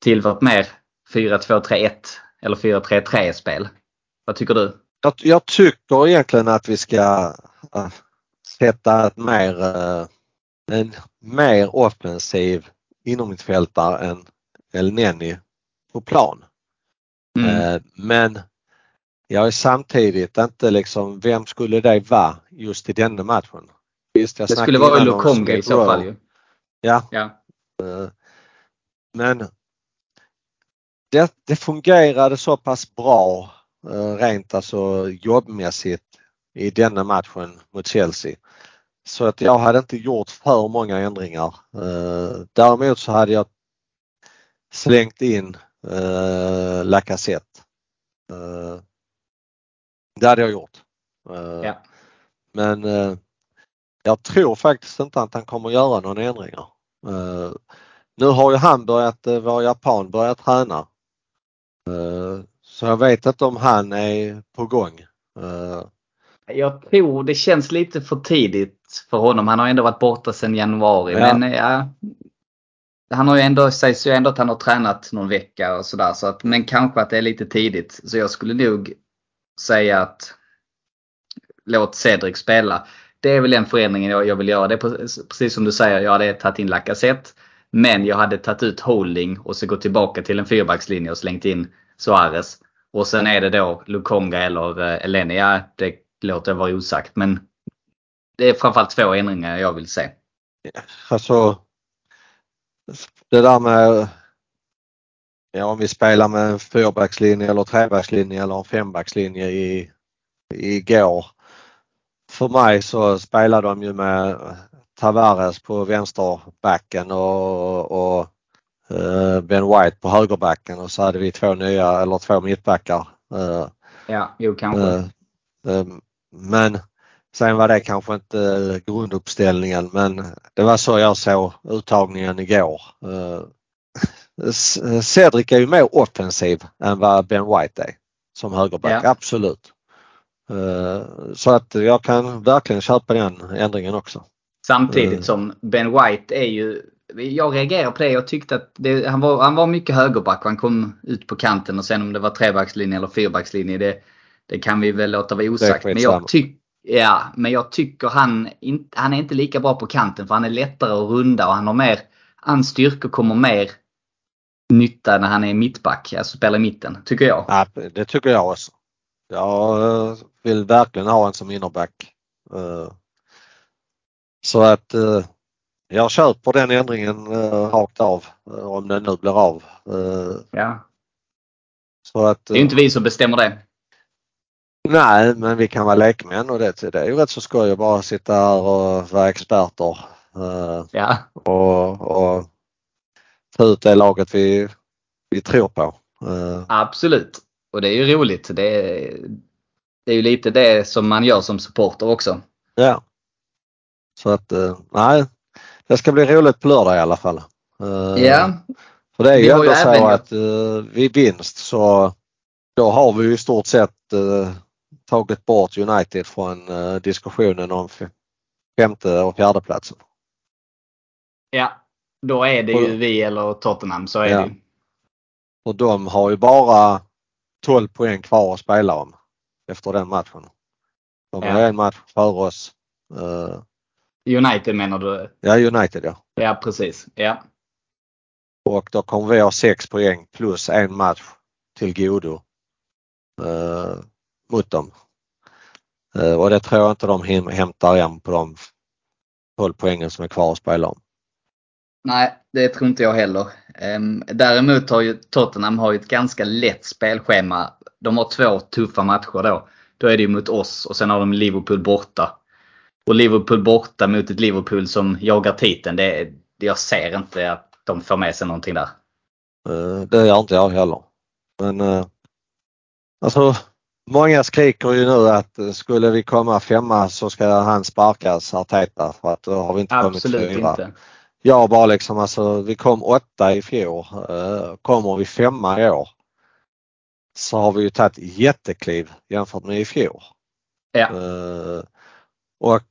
till vårt mer 4-2-3-1 eller 4-3-3 spel? Vad tycker du? Jag, jag, tycker egentligen att vi ska äh, sätta ett mer, äh, en mer offensiv inomhusfältare än Elneny på plan. Mm. Äh, men jag är samtidigt inte liksom, vem skulle det vara just i denna matchen? Visst, det skulle vara Lukonga i så fall ju. Ja. ja. Men det, det fungerade så pass bra Eh, rent alltså jobbmässigt i denna matchen mot Chelsea. Så att jag hade inte gjort för många ändringar. Eh, däremot så hade jag slängt in eh, Lacazette. Det hade jag gjort. Ja. Men jag tror faktiskt inte att han kommer göra några ändringar. Nu har ju han börjat, vår japan, börjat träna. Så jag vet inte om han är på gång. Uh... Jag tror det känns lite för tidigt för honom. Han har ändå varit borta sedan januari. Ja. Men ja, han har ju ändå, sägs ju ändå att han har tränat någon vecka och sådär. Så att, men kanske att det är lite tidigt. Så jag skulle nog säga att låt Cedric spela. Det är väl den förändringen jag, jag vill göra. Det är precis som du säger, jag hade tagit in Lacazette. Men jag hade tagit ut Holding och så gått tillbaka till en fyrbackslinje och slängt in Suarez. Och sen är det då Lukonga eller Elenia. Eleni. Ja, det låter jag vara osagt. Men det är framförallt två ändringar jag vill se. Alltså det där med ja, om vi spelar med en fyrbackslinje eller trebackslinje eller en fembackslinje i, igår. För mig så spelar de ju med Tavares på vänsterbacken och, och Eh, ben White på högerbacken och så hade vi två nya eller två mittbackar. Eh, ja, jo kanske. Eh, men sen var det kanske inte grunduppställningen men det var så jag såg uttagningen igår. Cedric är ju mer offensiv än vad Ben White är som högerback, ja. absolut. Så att jag kan verkligen köpa den ändringen också. Samtidigt som Ben White är ju jag reagerar på det. Jag tyckte att det, han, var, han var mycket högerback och han kom ut på kanten och sen om det var trebackslinje eller fyrbackslinje det, det kan vi väl låta vara osagt. Men jag, tyck, ja, men jag tycker han, han är inte lika bra på kanten för han är lättare att runda och han har mer, hans styrkor kommer mer nytta när han är mittback, alltså spelar i mitten, tycker jag. Ja, det tycker jag också. Jag eh, vill verkligen ha en som innerback. Eh, så att eh, jag köper den ändringen rakt av om den nu blir av. Ja. Så att, det är inte vi som bestämmer det. Nej, men vi kan vara lekmän och det, det är ju rätt så skoj att bara sitta här och vara experter. Ja. Och, och ta ut det laget vi, vi tror på. Absolut. Och det är ju roligt. Det är, det är ju lite det som man gör som supporter också. Ja. Så att, nej, det ska bli roligt på lördag i alla fall. Eh, ja. För det är ju ändå så även... att vid vinst så då har vi i stort sett tagit bort United från uh, diskussionen om femte och fjärde platsen. Ja, då är det ju vi eller Tottenham, så är ja. det Och de har ju bara 12 poäng kvar att spela om efter den matchen. De har ja. en match före oss. United menar du? Ja, United ja. Ja, precis. Ja. Och då kommer vi ha 6 poäng plus en match till godo eh, mot dem. Eh, och det tror jag inte de hämtar igen på de 12 poängen som är kvar att spela om. Nej, det tror inte jag heller. Ehm, däremot har ju Tottenham har ju ett ganska lätt spelschema. De har två tuffa matcher då. Då är det ju mot oss och sen har de Liverpool borta. Och Liverpool borta mot ett Liverpool som jagar titeln. Det, jag ser inte att de får med sig någonting där. Eh, Det gör inte jag heller. Men eh, alltså många skriker ju nu att eh, skulle vi komma femma så ska han sparkas Arteta för att då har vi inte kommit Absolut fyra. inte. Jag bara liksom alltså vi kom åtta i fjol. Eh, Kommer vi femma i år så har vi ju tagit jättekliv jämfört med i fjol. Ja. Eh, Och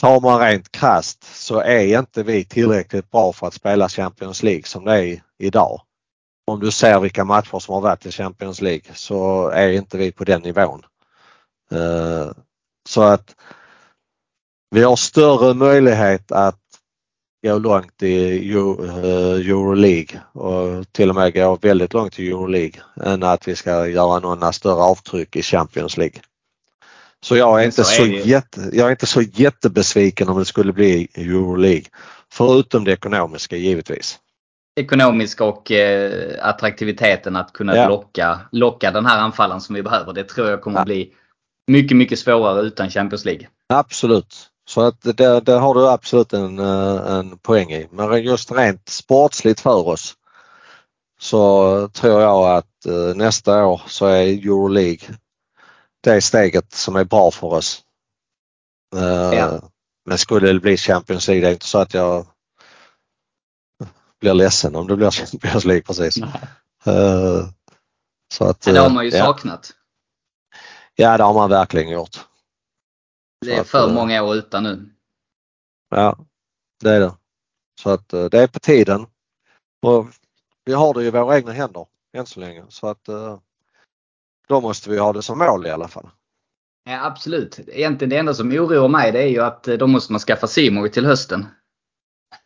tar man rent krasst så är inte vi tillräckligt bra för att spela Champions League som det är idag. Om du ser vilka matcher som har varit i Champions League så är inte vi på den nivån. Eh, Så att vi har större möjlighet att gå långt i eh, Euroleague och till och med gå väldigt långt i Euroleague än att vi ska göra några större avtryck i Champions League. Så jag är, inte så så, jätte, jag är inte så jättebesviken om det skulle bli Euroleague. Förutom det ekonomiska givetvis. Ekonomiska och eh, attraktiviteten att kunna Ja. locka, locka den här anfallaren som vi behöver. Det tror jag kommer Ja. bli mycket, mycket svårare utan Champions League. Absolut. Så att det, det har du absolut en, eh, en poäng i. Men just rent sportsligt för oss så tror jag att eh, nästa år så är Euroleague det steget som är bra för oss. Eh, Ja. Men skulle det bli Champions League, det är inte så att jag blir ledsen om det blir Champions League precis. Eh, Så att, Ja, det har man ju ja. saknat. Ja, det har man verkligen gjort. Det är att, för eh, många år utan nu. Ja, det är det. Så att eh, det är på tiden. Och vi har det i våra egna händer än så länge så att eh, då måste vi ha det som mål i alla fall. Ja, absolut. Egentligen det enda som oroar mig det är ju att eh, då måste man skaffa Simor till hösten.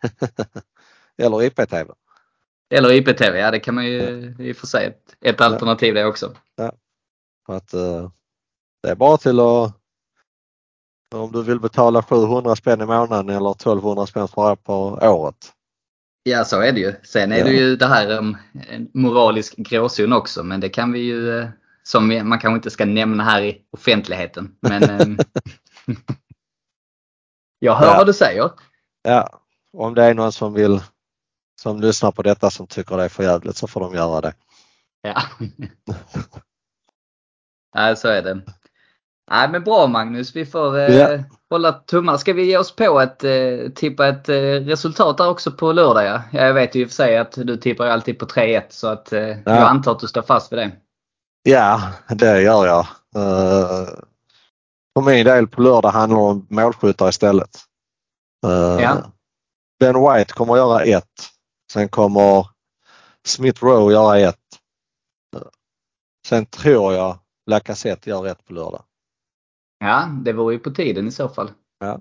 Eller IPTV. Eller IPTV, ja det kan man ju i och för sig ett, ett alternativ det också. Så att eh, det är bara till att om du vill betala 700 spänn i månaden eller 1200 spänn för på året. Ja så är det ju. Sen är Ja. det ju det här um, en moralisk gråzon också men det kan vi ju eh, som vi- man kanske inte ska nämna här i offentligheten. Men ehm, jag hör Ja. vad du säger. Ja, om det är någon som vill som lyssnar på detta som tycker det är för jävligt så får de göra det. Ja. Nej, så är det. Nej, men bra Magnus. Vi får eh, Ja. hålla tummarna. Ska vi ge oss på att eh, tippa ett eh, resultat där också på lördag? Ja? Ja, Jag vet ju i och för sig att du tippar alltid på 3-1 så att eh, jag antar att du står fast vid det. Ja, det gör jag. Uh, för min del på lördag handlar det om målskyttar istället. Eh, Ja. Ben White kommer att göra ett. Sen kommer Smith Rowe göra ett. Sen tror jag Lacazette gör ett på lördag. Ja, det vore ju på tiden i så fall. Ja.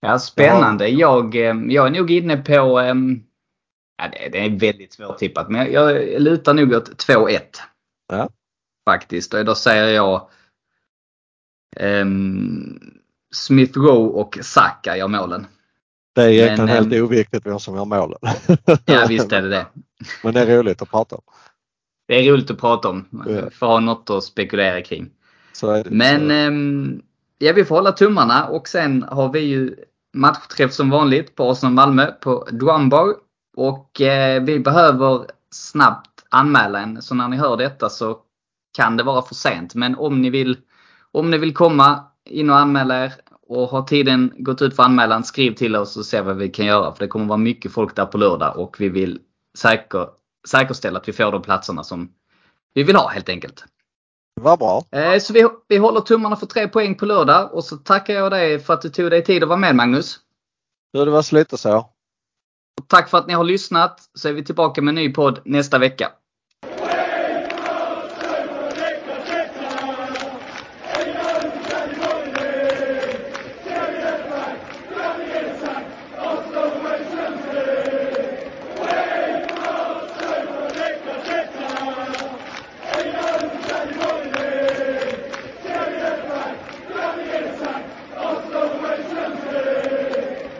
Ja, spännande. Jag, eh, jag är nog inne på... eh, Ja, det, det är väldigt svårtippat men jag, jag lutar nog åt 2-1. Ja. Faktiskt. Och då säger jag ehm, Smith Rowe och Saka gör målen. Det är egentligen Men, helt ehm, oviktigt vem som gör målen. Ja visst är det det. Men det är roligt att prata om. Det är roligt att prata om. Ja. För att ha något att spekulera kring. Men ehm, ja, vi får hålla tummarna och sen har vi ju matchträff som vanligt på Arsenal-Malmö på Drumbar. Och eh, vi behöver snabbt anmäla en. Så när ni hör detta så kan det vara för sent. Men om ni vill, om ni vill komma in och anmäla er och har tiden gått ut för anmälan, skriv till oss och se vad vi kan göra. För det kommer vara mycket folk där på lördag och vi vill säker, säkerställa att vi får de platserna som vi vill ha helt enkelt. Vad bra. Eh, Så vi, vi håller tummarna för tre poäng på lördag och så tackar jag dig för att du tog dig tid att vara med Magnus. Du, det var så lite så. Och tack för att ni har lyssnat så är vi tillbaka med en ny podd nästa vecka.